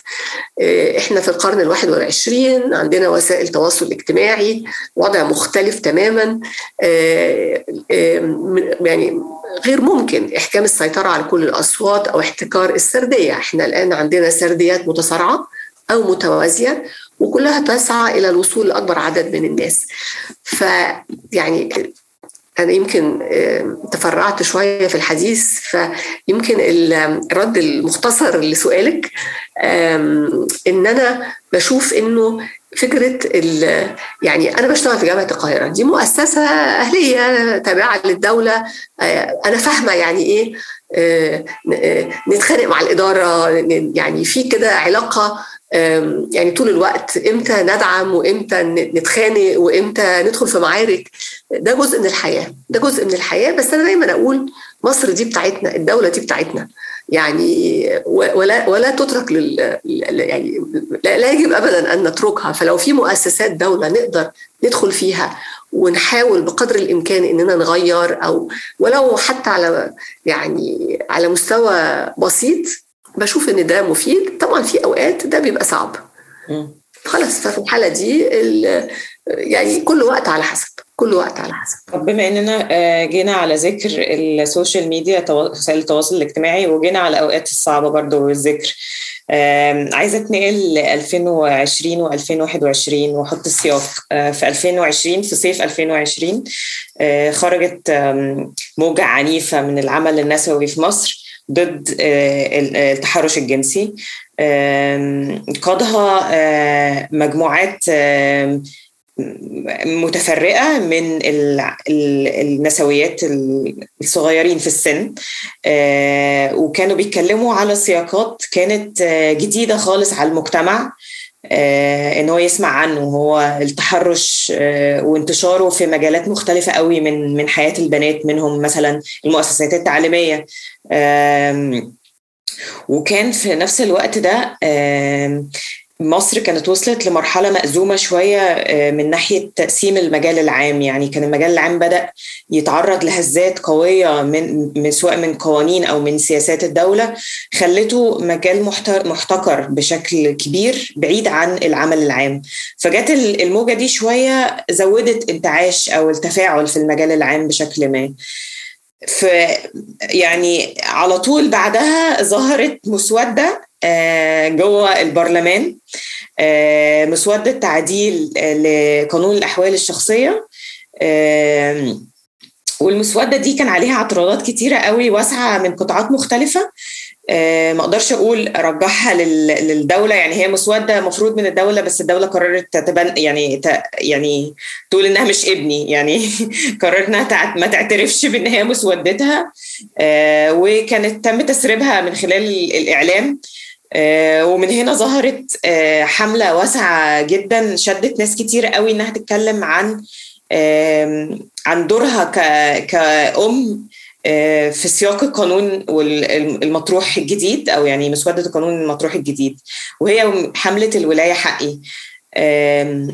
S4: إحنا في القرن الواحد والعشرين عندنا وسائل تواصل اجتماعي وضع مختلف تماما. يعني غير ممكن إحكام السيطرة على كل اصوات أو احتكار السردية. إحنا الآن عندنا سرديات متصارعة أو متوازية وكلها تسعى إلى الوصول لأكبر عدد من الناس. فيعني أنا يمكن تفرعت شوية في الحديث فيمكن الرد المختصر لسؤالك إن أنا بشوف إنه فكرة يعني أنا بشتغل في جامعة القاهرة دي مؤسسة أهلية تابعة للدولة أنا فاهمة يعني إيه نتخانق مع الإدارة يعني في كده علاقة يعني طول الوقت إمتى ندعم وإمتى نتخانق وإمتى ندخل في معارك ده جزء من الحياة ده جزء من الحياة بس أنا دايما أقول مصر دي بتاعتنا الدولة دي بتاعتنا يعني ولا ولا تترك لل يعني لا يجب ابدا أن نتركها فلو في مؤسسات دولة نقدر ندخل فيها ونحاول بقدر الإمكان إننا نغير أو ولو حتى على يعني على مستوى بسيط بشوف إن ده مفيد. طبعا في أوقات ده بيبقى صعب. خلاص ففي الحالة دي يعني كل وقت على حسب كل وقت على حسب.
S3: طب بما إننا جينا على ذكر ال social media وسائل التواصل الاجتماعي وجينا على الاوقات الصعبة برضو والذكر عايزة اتنقل ل 2020 و2021 واحط السياق في 2020 في صيف 2020 خرجت موجة عنيفة من العمل النسوي في مصر. ضد التحرش الجنسي. قادها مجموعات متفرقة من النسويات الصغيرين في السن. وكانوا بيتكلموا على سياقات كانت جديدة خالص على المجتمع. إن هو يسمع عنه هو التحرش وانتشاره في مجالات مختلفة قوي من من حياة البنات منهم مثلا المؤسسات التعليمية. وكان في نفس الوقت ده مصر كانت وصلت لمرحلة مأزومة شوية من ناحية تقسيم المجال العام. يعني كان المجال العام بدأ يتعرض لهزات قوية من سواء من قوانين أو من سياسات الدولة خلته مجال محتكر بشكل كبير بعيد عن العمل العام. فجت الموجة دي شوية زودت انتعاش أو التفاعل في المجال العام بشكل ما. ف يعني على طول بعدها ظهرت مسودة جوه البرلمان. مسودة تعديل لقانون الأحوال الشخصية. والمسودة دي كان عليها اعتراضات كتيرة قوي واسعة من قطاعات مختلفة. ما أقدرش أقول أرجحها للدولة. يعني هي مسودة مفروض من الدولة بس الدولة قررت تتبن يعني يعني تقول إنها مش ابني. يعني قررت إنها ما تعترفش بإن هي مسودتها. وكانت تم تسريبها من خلال الإعلام. ومن هنا ظهرت حملة واسعة جدا شدت ناس كتير قوي إنها تتكلم عن عن دورها كأم في سياق القانون المطروح الجديد أو يعني مسودة القانون المطروح الجديد. وهي حملة الولاية حقي.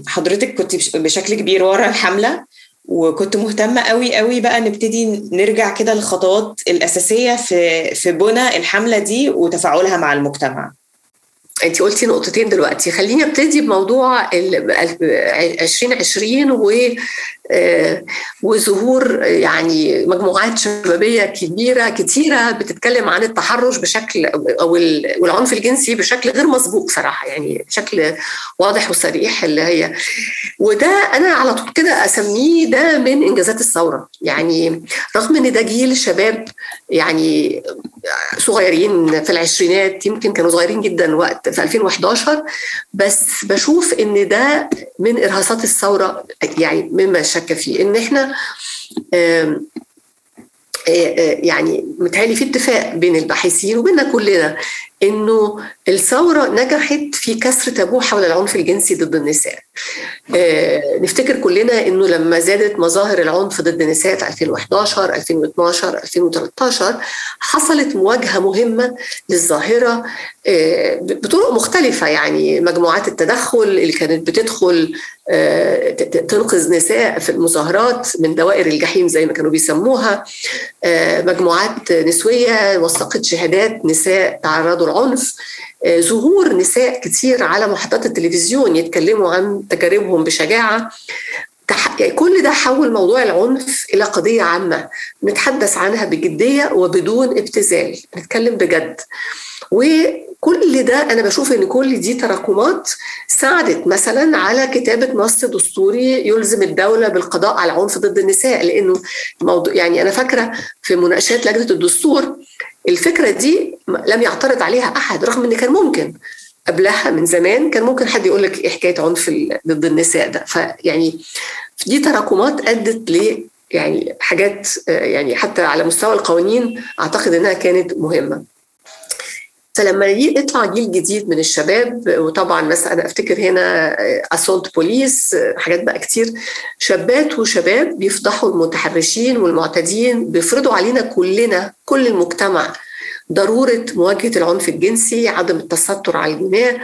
S3: حضرتك كنت بشكل كبير ورا الحملة. وكنت مهتمة قوي قوي بقى نبتدي نرجع كده للخطوات الأساسية في في بنى الحملة دي وتفاعلها مع المجتمع.
S4: انت قلتي نقطتين دلوقتي. خليني أبتدي بموضوع 2020 و وظهور يعني مجموعات شبابية كبيرة كتيرة بتتكلم عن التحرش بشكل أو والعنف الجنسي بشكل غير مسبوق صراحة يعني بشكل واضح وصريح اللي هي. وده أنا على طول كده أسميه ده من إنجازات الثورة يعني رغم إن ده جيل شباب يعني صغيرين في العشرينات يمكن كانوا صغيرين جدا وقت في 2011 بس بشوف إن ده من إرهاصات الثورة يعني مما شك فيه. إن إحنا يعني متهيألي في اتفاق بين الباحثين وبيننا كلنا إنه الثورة نجحت في كسر تابوه حول العنف الجنسي ضد النساء. آه نفتكر كلنا إنه لما زادت مظاهر العنف ضد النساء في 2011 2012 2013 حصلت مواجهة مهمة للظاهرة آه بطرق مختلفة يعني مجموعات التدخل اللي كانت بتدخل آه تنقذ نساء في المظاهرات من دوائر الجحيم زي ما كانوا بيسموها آه مجموعات نسوية وثقت شهادات نساء تعرضوا العنف ظهور نساء كتير على محطات التلفزيون يتكلموا عن تجاربهم بشجاعة. كل ده حول موضوع العنف إلى قضية عامة نتحدث عنها بجدية وبدون ابتذال. نتكلم بجد. وكل ده أنا بشوف إن كل دي تراكمات ساعدت مثلا على كتابة نص دستوري يلزم الدولة بالقضاء على العنف ضد النساء لأنه موضوع يعني أنا فاكرة في مناقشات لجنة الدستور الفكرة دي لم يعترض عليها أحد رغم إن كان ممكن. قبلها من زمان كان ممكن حد يقول لك إيه حكاية عنف ضد النساء ده. فيعني دي تراكمات أدت ل يعني حاجات يعني حتى على مستوى القوانين أعتقد إنها كانت مهمة. فلما يطلع جيل جديد من الشباب وطبعا مثلا أنا أفتكر هنا اسولت بوليس حاجات بقى كتير شابات وشباب بيفضحوا المتحرشين والمعتدين بيفرضوا علينا كلنا كل المجتمع ضرورة مواجهة العنف الجنسي عدم التستر على الجناه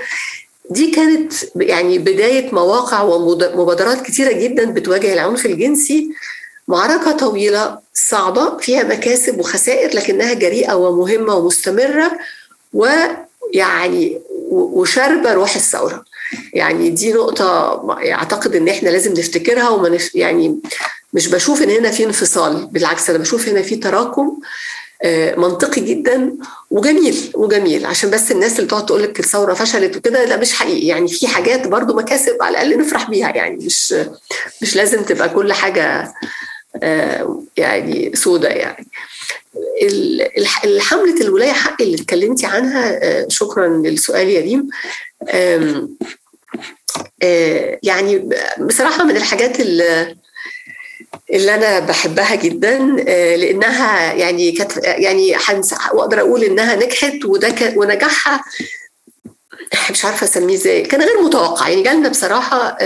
S4: دي كانت يعني بداية مواقع ومبادرات كتيرة جدا بتواجه العنف الجنسي. معركة طويلة صعبة فيها مكاسب وخسائر لكنها جريئة ومهمة ومستمرة. ويعني وشاربه روح الثورة. يعني دي نقطة أعتقد إن إحنا لازم نفتكرها وما نف... يعني مش بشوف إن هنا في انفصال بالعكس أنا بشوف هنا في تراكم منطقي جدا وجميل وجميل. عشان بس الناس اللي تقعد تقول لك الثورة فشلت وكده ده مش حقيقي. يعني في حاجات برضو مكاسب على الأقل نفرح بيها. يعني مش مش لازم تبقى كل حاجة يعني سودة يعني. الحملة الولاية حق اللي اتكلمتي عنها شكرا للسؤال يا ريم. يعني بصراحة من الحاجات اللي اللي أنا بحبها جدا لأنها يعني كانت يعني واقدر أقول إنها نجحت وده ونجاحها مش عارفة أسميه إزاي. كان غير متوقع. يعني جالنا بصراحة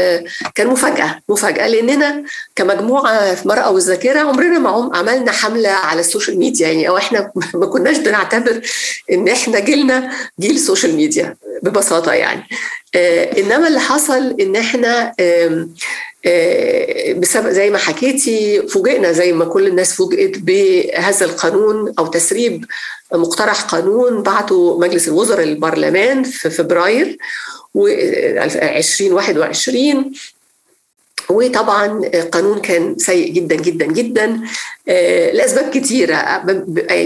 S4: كان مفاجأة مفاجأة. لأننا كمجموعة في مرأة والذاكرة عمرنا ما عملنا حملة على السوشيال ميديا. يعني أو إحنا ما كناش بنعتبر إن إحنا جيلنا جيل سوشيال ميديا ببساطة يعني. إنما اللي حصل إن إحنا بسبب زي ما حكيتي فوجئنا زي ما كل الناس فوجئت بهذا القانون أو تسريب مقترح قانون بعته مجلس الوزراء للبرلمان في فبراير 2021 وطبعا قانون كان سيء جدا جدا جدا. لأسباب كثيره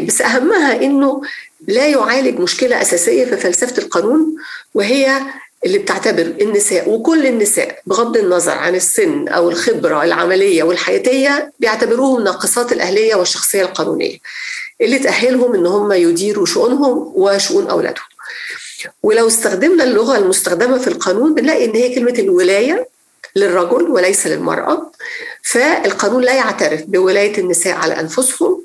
S4: بس أهمها إنه لا يعالج مشكلة أساسية في فلسفة القانون وهي اللي بتعتبر النساء وكل النساء بغض النظر عن السن أو الخبرة العملية والحياتية بيعتبروهم ناقصات الأهلية والشخصية القانونية اللي تأهلهم إن هم يديروا شؤونهم وشؤون أولادهم. ولو استخدمنا اللغة المستخدمة في القانون بنلاقي إن هي كلمة الولاية للرجل وليس للمرأة فالقانون لا يعترف بولاية النساء على أنفسهم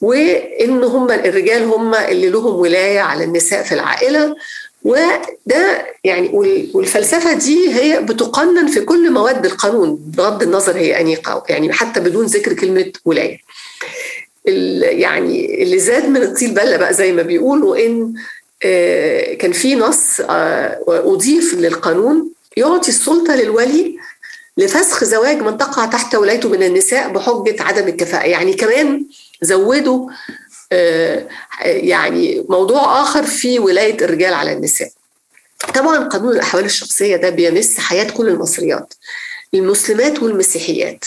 S4: وإن هم الرجال هم اللي لهم ولاية على النساء في العائلة وده يعني والفلسفة دي هي بتقنن في كل مواد القانون بغض النظر هي انيقه يعني حتى بدون ذكر كلمة ولاية. يعني اللي زاد من الطيل بلة بقى زي ما بيقولوا إن كان في نص أضيف للقانون يعطي السلطة للولي لفسخ زواج من تقع تحت ولايته من النساء بحجة عدم الكفاءة يعني كمان زودوا يعني موضوع آخر في ولاية الرجال على النساء. طبعا قانون الأحوال الشخصية ده بيمس حياة كل المصريات المسلمات والمسيحيات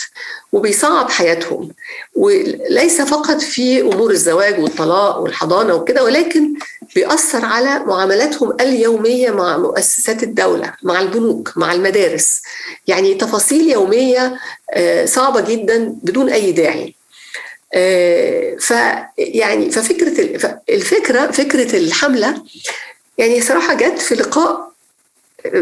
S4: وبيصعب حياتهم وليس فقط في أمور الزواج والطلاق والحضانة وكده ولكن بيأثر على معاملاتهم اليومية مع مؤسسات الدولة مع البنوك مع المدارس يعني تفاصيل يومية صعبة جدا بدون أي داعي ف يعني ففكرة الفكرة فكرة الحملة يعني صراحة جت في لقاء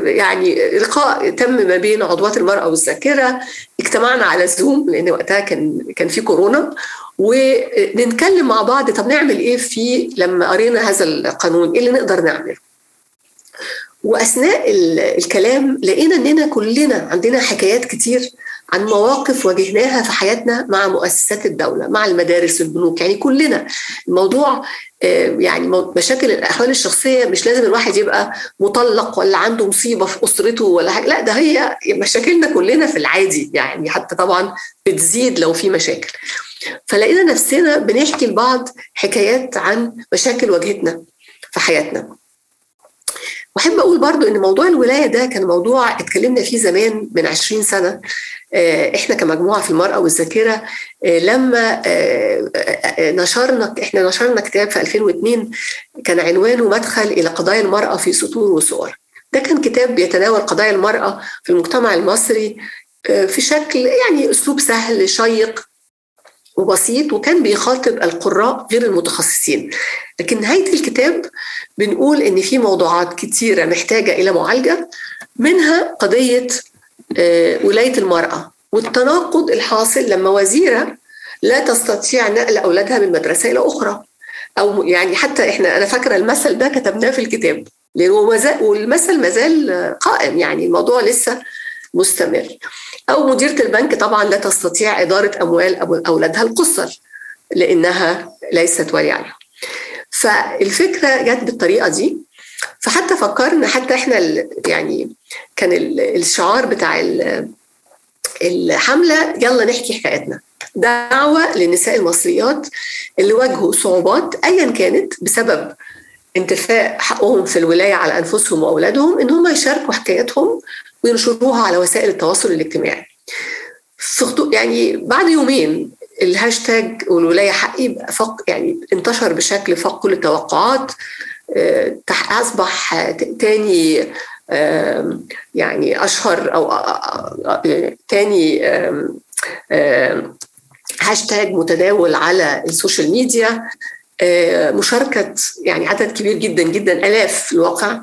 S4: يعني لقاء تم ما بين عضوات المرأة والذاكرة اجتمعنا على زوم لأن وقتها كان كان في كورونا ونتكلم مع بعض طب نعمل إيه في لما قرينا هذا القانون؟ إيه اللي نقدر نعمله؟ وأثناء الكلام لقينا إننا كلنا عندنا حكايات كتير عن مواقف واجهناها في حياتنا مع مؤسسات الدولة مع المدارس البنوك يعني كلنا. الموضوع يعني مشاكل الأحوال الشخصية مش لازم الواحد يبقى مطلق ولا عنده مصيبة في أسرته ولا حاجة لا ده هي مشاكلنا كلنا في العادي يعني حتى طبعا بتزيد لو في مشاكل. فلقينا نفسنا بنحكي لبعض حكايات عن مشاكل واجهتنا في حياتنا. وأحب أقول برضو إن موضوع الولاية ده كان موضوع اتكلمنا فيه زمان من 20 سنة. إحنا كمجموعة في المرأة والذاكرة لما نشرنا إحنا نشرنا كتاب في 2002 كان عنوانه مدخل إلى قضايا المرأة في سطور وصور. ده كان كتاب بيتناول قضايا المرأة في المجتمع المصري في شكل يعني أسلوب سهل شيق وبسيط وكان بيخاطب القراء غير المتخصصين. لكن نهاية الكتاب بنقول إن في موضوعات كتيرة محتاجة إلى معالجة منها قضية ولاية المرأة والتناقض الحاصل لما وزيرة لا تستطيع نقل أولادها من مدرسة إلى أخرى. أو يعني حتى إحنا أنا فاكرة المثل ده كتبناه في الكتاب. والمثل مازال قائم يعني الموضوع لسه مستمر. أو مديرة البنك طبعا لا تستطيع إدارة أموال أولادها القصر لأنها ليست ولي فالفكرة جت بالطريقة دي. فحتى فكرنا حتى إحنا يعني كان الشعار بتاع الحملة يلا نحكي حكايتنا. دعوة للنساء المصريات اللي واجهوا صعوبات أيا كانت بسبب انتفاء حقهم في الولاية على أنفسهم وأولادهم إن هم يشاركوا حكاياتهم وينشروها على وسائل التواصل الاجتماعي. يعني بعد يومين الهاشتاج والولاية حقي فق يعني انتشر بشكل فوق كل التوقعات أصبح تاني يعني أشهر أو تاني هاشتاج متداول على السوشيال ميديا مشاركة يعني عدد كبير جدا جدا آلاف في الواقع.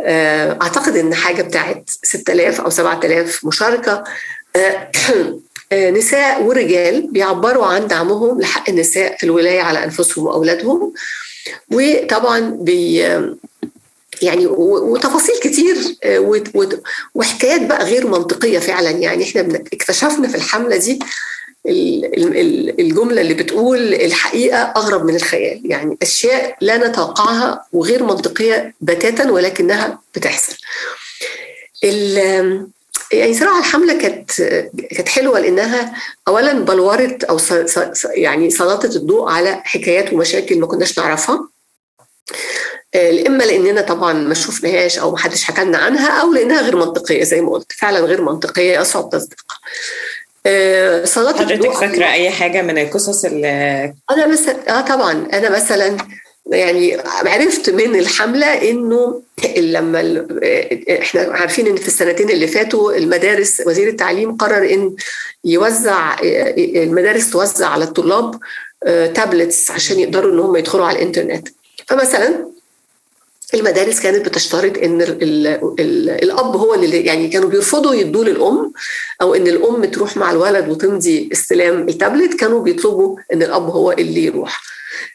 S4: أعتقد إن حاجة بتاعت 6000 أو 7000 مشاركة. نساء ورجال بيعبروا عن دعمهم لحق النساء في الولاية على أنفسهم وأولادهم. وطبعا بي يعني وتفاصيل كتير وحكايات بقى غير منطقية فعلا. يعني إحنا اكتشفنا في الحملة دي الجملة اللي بتقول الحقيقة أغرب من الخيال. يعني أشياء لا نتوقعها وغير منطقية بتاتا ولكنها بتحصل. يعني صراحة الحملة كانت كانت حلوة لأنها اولا بلورت أو يعني سلطت الضوء على حكايات ومشاكل ما كناش نعرفها. إما لأننا طبعا ما شفناهاش أو ما حدش حكى لنا عنها أو لأنها غير منطقية زي ما قلت. فعلا غير منطقية يصعب تصديقها
S3: سلطت حضرتك فاكرة أي حاجة من القصص اللي
S4: أنا مثلا آه طبعا. أنا مثلا يعني عرفت من الحملة إنه لما إحنا عارفين إن في السنتين اللي فاتوا المدارس وزير التعليم قرر إن يوزع المدارس توزع على الطلاب تابلتس عشان يقدروا إن هم يدخلوا على الإنترنت. فمثلا المدارس كانت بتشترط إن ال ال ال الأب هو اللي يعني كانوا بيرفضوا يدوا للأم أو إن الأم تروح مع الولد وتمضي استلام التابلت كانوا بيطلبوا إن الأب هو اللي يروح.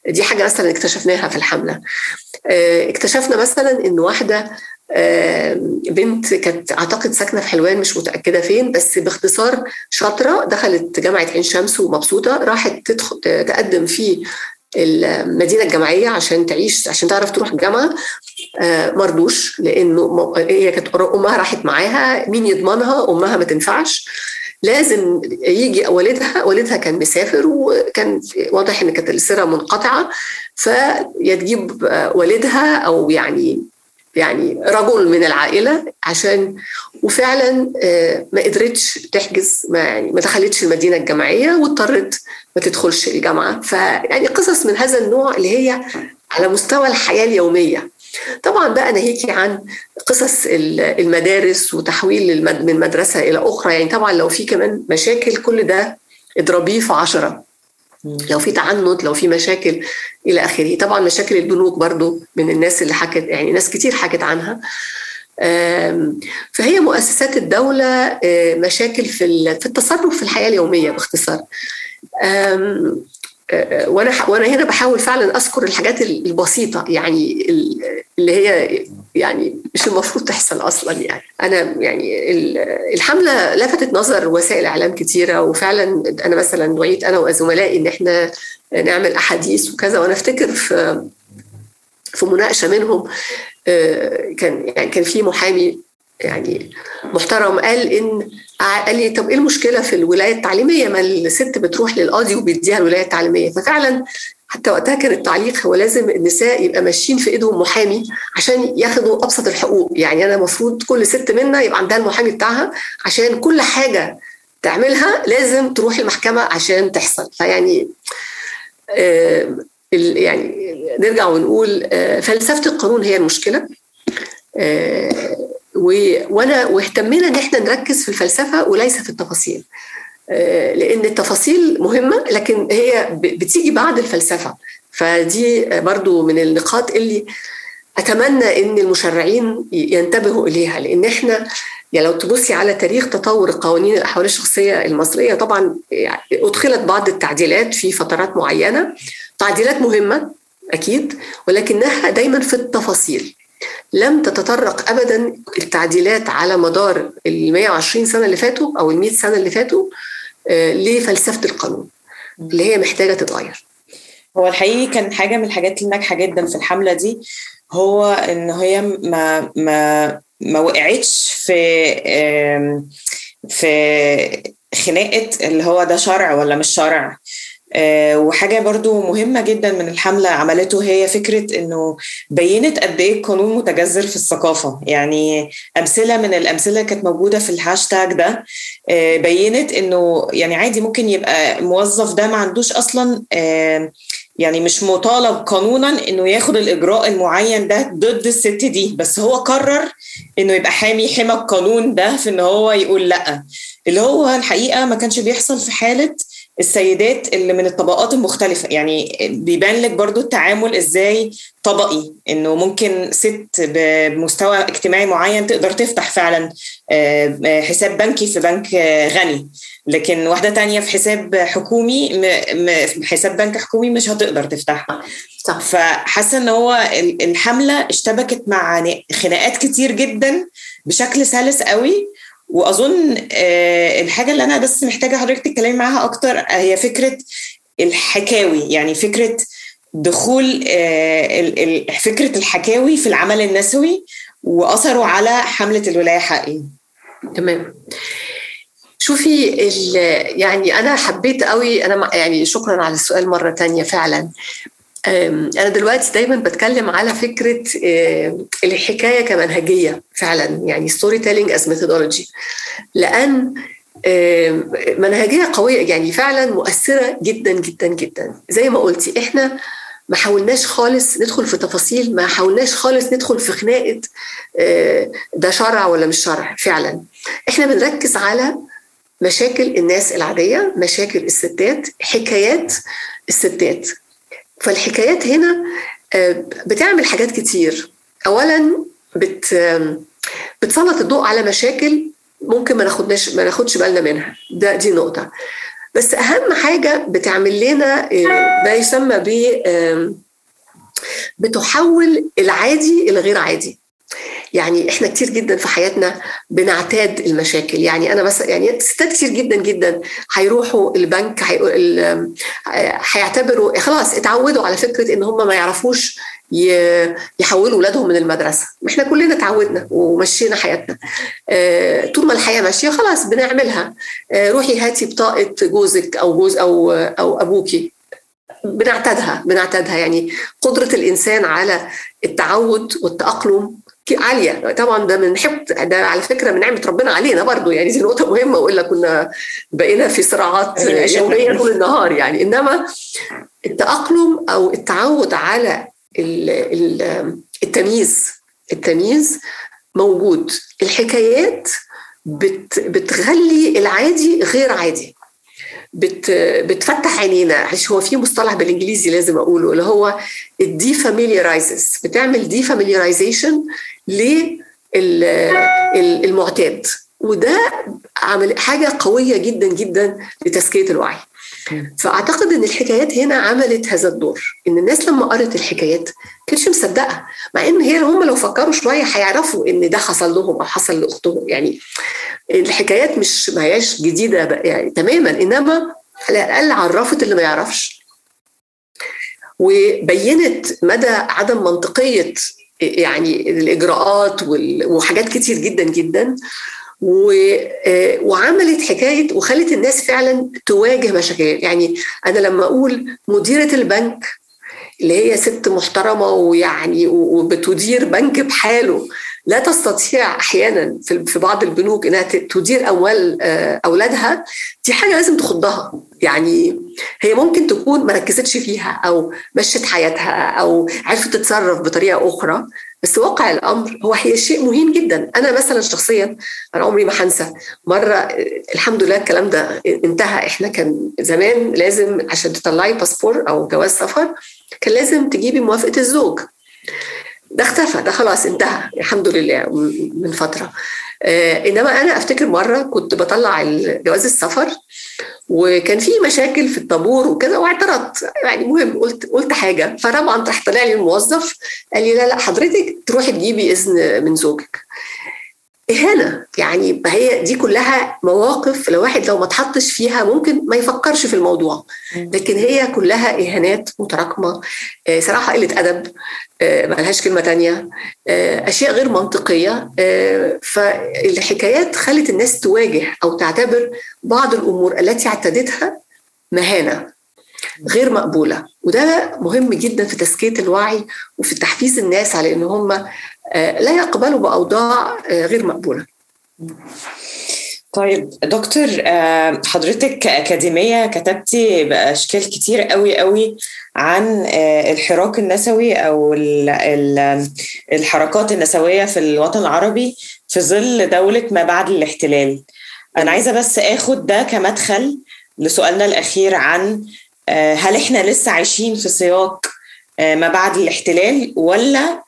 S4: دي حاجة مثلا اكتشفناها في الحملة. اكتشفنا مثلا إن واحدة بنت كانت أعتقد ساكنة في حلوان مش متأكدة فين بس باختصار شاطرة دخلت جامعة عين شمس ومبسوطة راحت تدخل تقدم في المدينة الجامعية عشان تعيش عشان تعرف تروح الجامعة مرضوش لأنه هي كانت أمها راحت معاها مين يضمنها؟ أمها ما تنفعش. لازم يجي والدها والدها كان مسافر وكان واضح إن كانت السيرة منقطعة فيا تجيب والدها أو يعني يعني رجل من العائلة عشان وفعلا ما قدرتش تحجز ما يعني ما دخلتش المدينة الجامعية واضطرت ما تدخلش الجامعة. فيعني قصص من هذا النوع اللي هي على مستوى الحياة اليومية. طبعا بقى ناهيكي عن قصص المدارس وتحويل من مدرسة إلى أخرى. يعني طبعا لو في كمان مشاكل كل ده اضربيه في عشرة. لو في تعنت لو في مشاكل إلى آخره. طبعا مشاكل البنوك برضو من الناس اللي حكت يعني ناس كتير حكت عنها. فهي مؤسسات الدولة مشاكل في في التصرف في الحياة اليومية باختصار. وأنا وأنا هنا بحاول فعلا أذكر الحاجات البسيطة يعني اللي هي يعني مش المفروض تحصل أصلا يعني. أنا يعني الحملة لفتت نظر وسائل إعلام كتيرة وفعلا أنا مثلا دعيت أنا وزملائي إن إحنا نعمل أحاديث وكذا. وأنا أفتكر في في مناقشة منهم كان يعني كان في محامي يعني محترم قال ان قال لي طب إيه المشكلة في الولاية التعليمية؟ ما الست بتروح للقاضي وبيديها الولاية التعليمية. ففعلا حتى وقتها كان التعليق هو لازم النساء يبقى ماشيين في إيدهم محامي عشان ياخدوا أبسط الحقوق. يعني أنا المفروض كل ست منا يبقى عندها المحامي بتاعها عشان كل حاجة تعملها لازم تروح المحكمة عشان تحصل. فيعني آه يعني نرجع ونقول آه فلسفة القانون هي المشكلة. آه وانا واهتمينا ان إحنا نركز في الفلسفة وليس في التفاصيل. لأن التفاصيل مهمة لكن هي بتيجي بعد الفلسفة. فدي برضو من النقاط اللي أتمنى إن المشرعين ينتبهوا إليها. لأن إحنا يعني لو تبصي على تاريخ تطور قوانين الاحوال الشخصية المصرية طبعا أدخلت بعض التعديلات في فترات معينة. تعديلات مهمة أكيد ولكنها دايما في التفاصيل. لم تتطرق ابدا التعديلات على مدار ال 120 سنة اللي فاتوا أو ال 100 سنة اللي فاتوا لفلسفة القانون اللي هي محتاجة تتغير.
S3: هو الحقيقي كان حاجة من الحاجات اللي ناجحة جدا في الحملة دي هو إن هي ما ما ما وقعتش في في خناقة اللي هو ده شرع ولا مش شرع وحاجة برضو مهمة جدا من الحملة عملته هي فكرة إنه بينت قد إيه القانون متجذر في الثقافة. يعني أمثلة من الأمثلة كانت موجودة في الهاشتاج ده بينت إنه يعني عادي ممكن يبقى موظف ده ما عندوش أصلا يعني مش مطالب قانونا إنه ياخد الإجراء المعين ده ضد الست دي. بس هو قرر إنه يبقى حامي حمى القانون ده في إن هو يقول لأ. اللي هو الحقيقة ما كانش بيحصل في حالة السيدات اللي من الطبقات المختلفة. يعني بيبان لك برضو التعامل إزاي طبقي انه ممكن ست بمستوى اجتماعي معين تقدر تفتح فعلا حساب بنكي في بنك غني. لكن واحدة تانية في حساب حكومي حساب بنك حكومي مش هتقدر تفتحها صح. فحاسة ان هو الحملة اشتبكت مع خناقات كتير جدا بشكل سلس قوي. وأظن الحاجة اللي أنا بس محتاجة حضرتك تتكلمي معاها أكتر هي فكرة الحكاوي. يعني فكرة دخول فكرة الحكاوي في العمل النسوي وأثره على حملة الولاية حقي
S4: تمام. شوفي يعني أنا حبيت قوي أنا يعني شكرا على السؤال مرة تانية فعلا. أنا دلوقتي دايما بتكلم على فكرة الحكاية كمنهجية فعلا يعني storytelling as methodology لأن منهجية قوية يعني فعلا مؤثرة جدا جدا جدا. زي ما قلتي إحنا ما حاولناش خالص ندخل في تفاصيل ما حاولناش خالص ندخل في خناقة ده شرع ولا مش شرع فعلا. إحنا بنركز على مشاكل الناس العادية مشاكل الستات حكايات الستات. فالحكايات هنا بتعمل حاجات كتير. اولا بت بتسلط الضوء على مشاكل ممكن ما ناخدناش ما ناخدش بالنا منها. ده دي نقطة. بس أهم حاجة بتعمل لنا ما يسمى ب بتحول العادي إلى غير عادي. يعني إحنا كتير جدا في حياتنا بنعتاد المشاكل. يعني أنا مثلا يعني ستات كتير جدا جدا هيروحوا البنك هيعتبروا خلاص اتعودوا على فكرة إن هم ما يعرفوش يحولوا اولادهم من المدرسة. إحنا كلنا اتعودنا ومشينا حياتنا. طول ما الحياة ماشية خلاص بنعملها. روحي هاتي بطاقة جوزك أو جوز أو أو ابوكي بنعتادها بنعتادها. يعني قدرة الإنسان على التعود والتأقلم عالية. طبعا ده من حب ده على فكرة من نعمة ربنا علينا برضو. يعني دي نقطة مهمة وإلا كنا بقينا في صراعات يومية طول النهار يعني. إنما التأقلم أو التعود على التمييز التمييز موجود. الحكايات بت بتخلي العادي غير عادي. بت بتفتح عينينا. هو في مصطلح بالإنجليزي لازم أقوله اللي هو ال defamiliarizes بتعمل defamiliarization المعتاد. وده عمل حاجة قوية جدا جدا لتذكية الوعي. فأعتقد إن الحكايات هنا عملت هذا الدور. إن الناس لما قرت الحكايات ما كانتش مصدقة. مع إن هي هم لو فكروا شوية هيعرفوا إن ده حصل لهم أو حصل لأختهم. يعني الحكايات مش ما هياش جديدة يعني تماما. إنما على الأقل عرفت اللي ما يعرفش. وبينت مدى عدم منطقية يعني الإجراءات وحاجات كتير جدا جدا. وعملت حكاية وخلت الناس فعلا تواجه مشاكل. يعني أنا لما أقول مديرة البنك اللي هي ست محترمة ويعني وبتدير بنك بحاله لا تستطيع أحيانا في بعض البنوك إنها تدير أموال أولادها دي حاجة لازم تخضها. يعني هي ممكن تكون ما ركزتش فيها أو مشت حياتها أو عرفت تتصرف بطريقة أخرى. بس واقع الأمر هو شيء مهم جدا. أنا مثلا شخصيا أنا عمري ما هنسى مرة الحمد لله الكلام ده انتهى. إحنا كان زمان لازم عشان تطلعي باسبور أو جواز سفر كان لازم تجيبي موافقة الزوج. ده اختفى ده خلاص انتهى الحمد لله من فترة. آه إنما أنا أفتكر مرة كنت بطلع جواز السفر وكان في مشاكل في الطابور وكده واعترضت. يعني مهم قلت قلت حاجة. فطبعا طلع لي الموظف قال لي لا لا حضرتك تروحي تجيبي إذن من زوجك. إهانة. يعني هي دي كلها مواقف لو واحد لو ما تحطش فيها ممكن ما يفكرش في الموضوع. لكن هي كلها إهانات متراكمة. صراحة قلة أدب ملهاش كلمة تانية. أشياء غير منطقية. فالحكايات خلت الناس تواجه أو تعتبر بعض الأمور التي اعتدتها مهانة غير مقبولة. وده مهم جدا في تزكية الوعي وفي تحفيز الناس على إن هم لا يقبلوا بأوضاع غير مقبولة.
S3: طيب دكتور حضرتك كأكاديمية كتبتي بأشكال كتير قوي قوي عن الحراك النسوي أو الحركات النسوية في الوطن العربي في ظل دولة ما بعد الاحتلال. أنا عايزة بس أخد ده كمدخل لسؤالنا الأخير عن هل إحنا لسه عايشين في سياق ما بعد الاحتلال ولا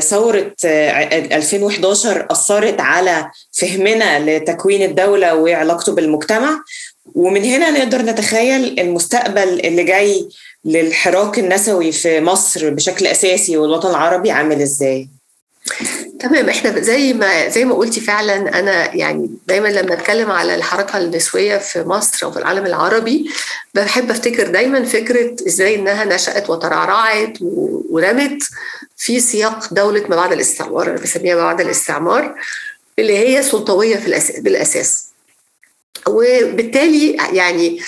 S3: ثورة 2011 أثرت على فهمنا لتكوين الدولة وعلاقته بالمجتمع ومن هنا نقدر نتخيل المستقبل اللي جاي للحراك النسوي في مصر بشكل أساسي والوطن العربي عامل إزاي؟
S4: تمام إحنا زي ما زي ما قلتي فعلا أنا يعني دايما لما أتكلم على الحركة النسوية في مصر أو في العالم العربي بحب أفتكر دايما فكرة إزاي إنها نشأت وترعرعت ورمت في سياق دولة ما بعد الاستعمار أنا بسميها ما بعد الاستعمار اللي هي سلطوية في الأساس بالأساس. وبالتالي يعني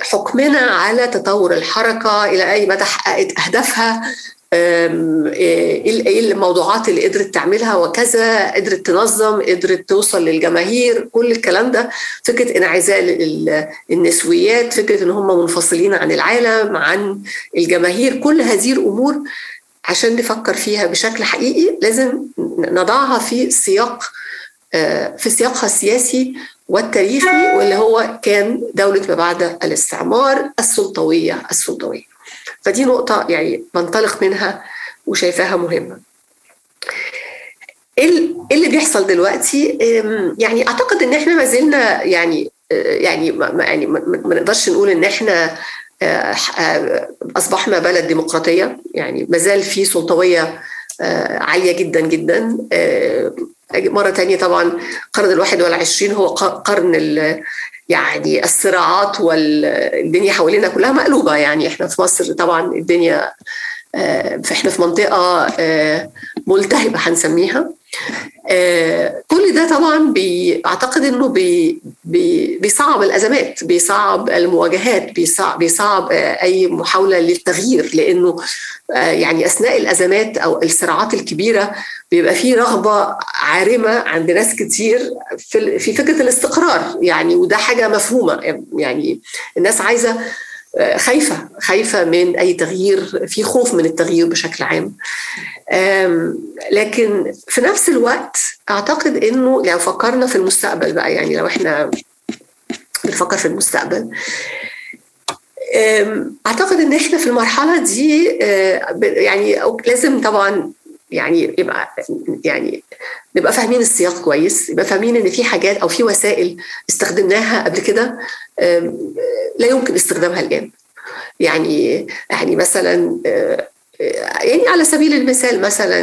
S4: حكمنا على تطور الحركة إلى أي مدى حققت أهدافها إيه الموضوعات اللي قدرت تعملها وكذا قدرت تنظم قدرت توصل للجماهير كل الكلام ده. فكرة انعزال النسويات فكرة إن هم منفصلين عن العالم عن الجماهير كل هذه الأمور عشان نفكر فيها بشكل حقيقي لازم نضعها في سياق في سياقها السياسي والتاريخي واللي هو كان دولة ما بعد الاستعمار السلطوية السلطوية. فدي نقطة يعني بنطلق منها وشايفاها مهمة. إيه اللي بيحصل دلوقتي يعني أعتقد إن إحنا ما زلنا يعني يعني ما يعني ما نقدرش نقول إن إحنا أصبحنا بلد ديمقراطية. يعني ما زال في سلطوية عالية جدا جدا. مرة تانية طبعا القرن الواحد والعشرين هو قرن يعني الصراعات والدنيا حوالينا كلها مقلوبة. يعني إحنا في مصر طبعا الدنيا إحنا في منطقة ملتهبة هنسميها. كل ده طبعا أعتقد إنه بي بي بيصعب الأزمات بيصعب المواجهات بيصعب, بيصعب أي محاولة للتغيير لأنه يعني أثناء الأزمات أو الصراعات الكبيرة بيبقى في رغبة عارمة عند ناس كتير في فكرة الاستقرار يعني وده حاجة مفهومة يعني الناس عايزة خايفة خايفة من أي تغيير في خوف من التغيير بشكل عام. لكن في نفس الوقت أعتقد إنه لو فكرنا في المستقبل بقى يعني لو إحنا بنفكر في المستقبل أعتقد إن إحنا في المرحلة دي يعني لازم طبعا يعني يبقى يعني نبقى فاهمين السياق كويس يبقى فاهمين إن في حاجات أو في وسائل استخدمناها قبل كده لا يمكن استخدامها الان يعني يعني مثلا يعني على سبيل المثال مثلا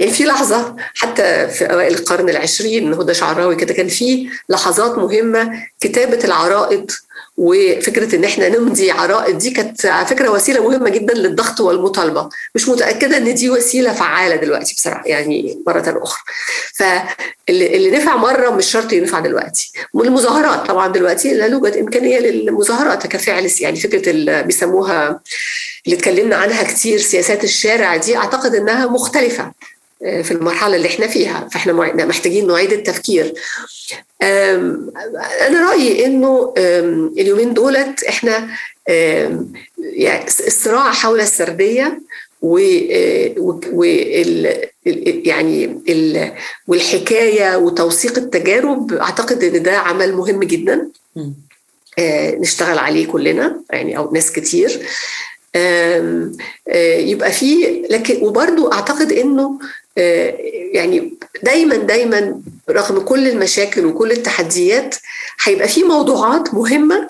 S4: يعني في لحظة حتى في أوائل القرن العشرين هدى شعراوي كده كان في لحظات مهمة كتابة العرائض وفكرة إن إحنا نمضي عرائض دي كانت على فكرة وسيلة مهمة جدا للضغط والمطالبة. مش متأكدة إن دي وسيلة فعالة دلوقتي بصراحة يعني مرة أخرى. فاللي نفع مرة مش شرط ينفع دلوقتي. والمظاهرات طبعا دلوقتي لا يوجد إمكانية للمظاهرات كفعل يعني فكرة اللي بيسموها اللي اتكلمنا عنها كتير سياسات الشارع دي أعتقد إنها مختلفة في المرحلة اللي إحنا فيها. فإحنا محتاجين نعيد التفكير. أنا رأيي إنه اليومين دولت إحنا يعني الصراع حول السردية و يعني والحكاية وتوثيق التجارب أعتقد إن ده عمل مهم جدا. نشتغل عليه كلنا يعني أو ناس كتير. يبقى فيه لكن وبرضو أعتقد إنه يعني دايما دايما رغم كل المشاكل وكل التحديات هيبقى في موضوعات مهمة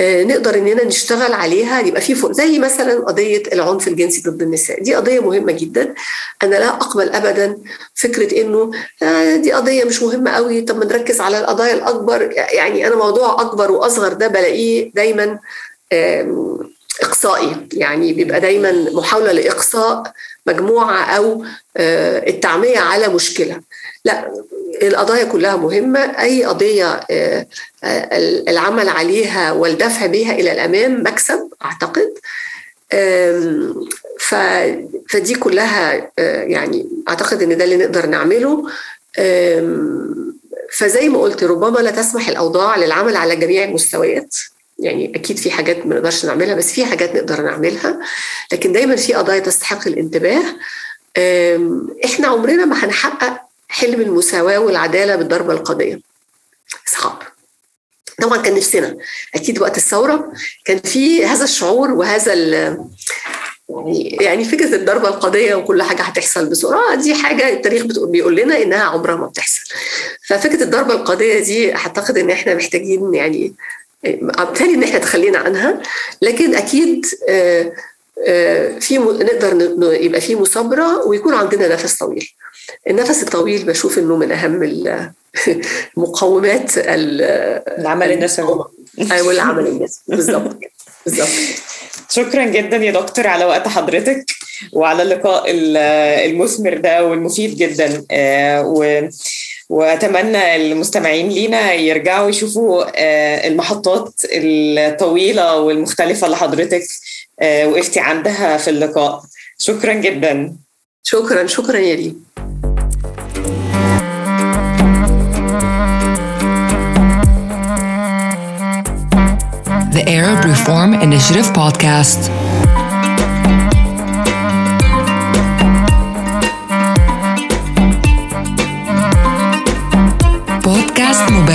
S4: نقدر إننا نشتغل عليها يبقى في فوق زي مثلا قضية العنف الجنسي ضد النساء. دي قضية مهمة جدا. أنا لا أقبل ابدا فكرة إنه دي قضية مش مهمة قوي طب ما نركز على القضايا الأكبر. يعني أنا موضوع أكبر وأصغر ده بلاقيه دايما إقصائي. يعني بيبقى دايما محاولة لإقصاء مجموعة أو التعمية على مشكلة. لا القضايا كلها مهمة. أي قضية العمل عليها والدفع بها إلى الأمام مكسب أعتقد. فدي كلها يعني أعتقد إن ده اللي نقدر نعمله. فزي ما قلت ربما لا تسمح الأوضاع للعمل على جميع المستويات. يعني أكيد في حاجات ما نقدرش نعملها بس في حاجات نقدر نعملها. لكن دايما في قضايا تستحق الانتباه. إحنا عمرنا ما هنحقق حلم المساواة والعدالة بالضربة القاضيه صعب طبعا كان نفسنا. أكيد وقت الثورة كان في هذا الشعور وهذا يعني يعني فكرة الضربة القاضيه وكل حاجة هتحصل بسرعة دي حاجة التاريخ بيقول لنا إنها عمرها ما بتحصل. ففكرة الضربة القاضيه دي أعتقد إن إحنا محتاجين يعني بالتالي ان إحنا تخلينا عنها لكن أكيد في نقدر يبقى في مثابره ويكون عندنا نفس طويل. النفس الطويل بشوف إنه من أهم مقومات
S3: العمل النسوي.
S4: أيوه العمل النسوي. بالظبط بالظبط
S3: شكرا جدا يا دكتور على وقت حضرتك وعلى اللقاء المثمر ده والمفيد جدا. و وأتمنى المستمعين لينا يرجعوا يشوفوا المحطات الطويلة والمختلفة اللي حضرتك وقفتي عندها في اللقاء. شكرا جدا.
S4: شكرا شكرا يا ريم
S1: The Arab Reform Initiative Podcast.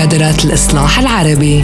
S1: مبادرة الإصلاح العربي.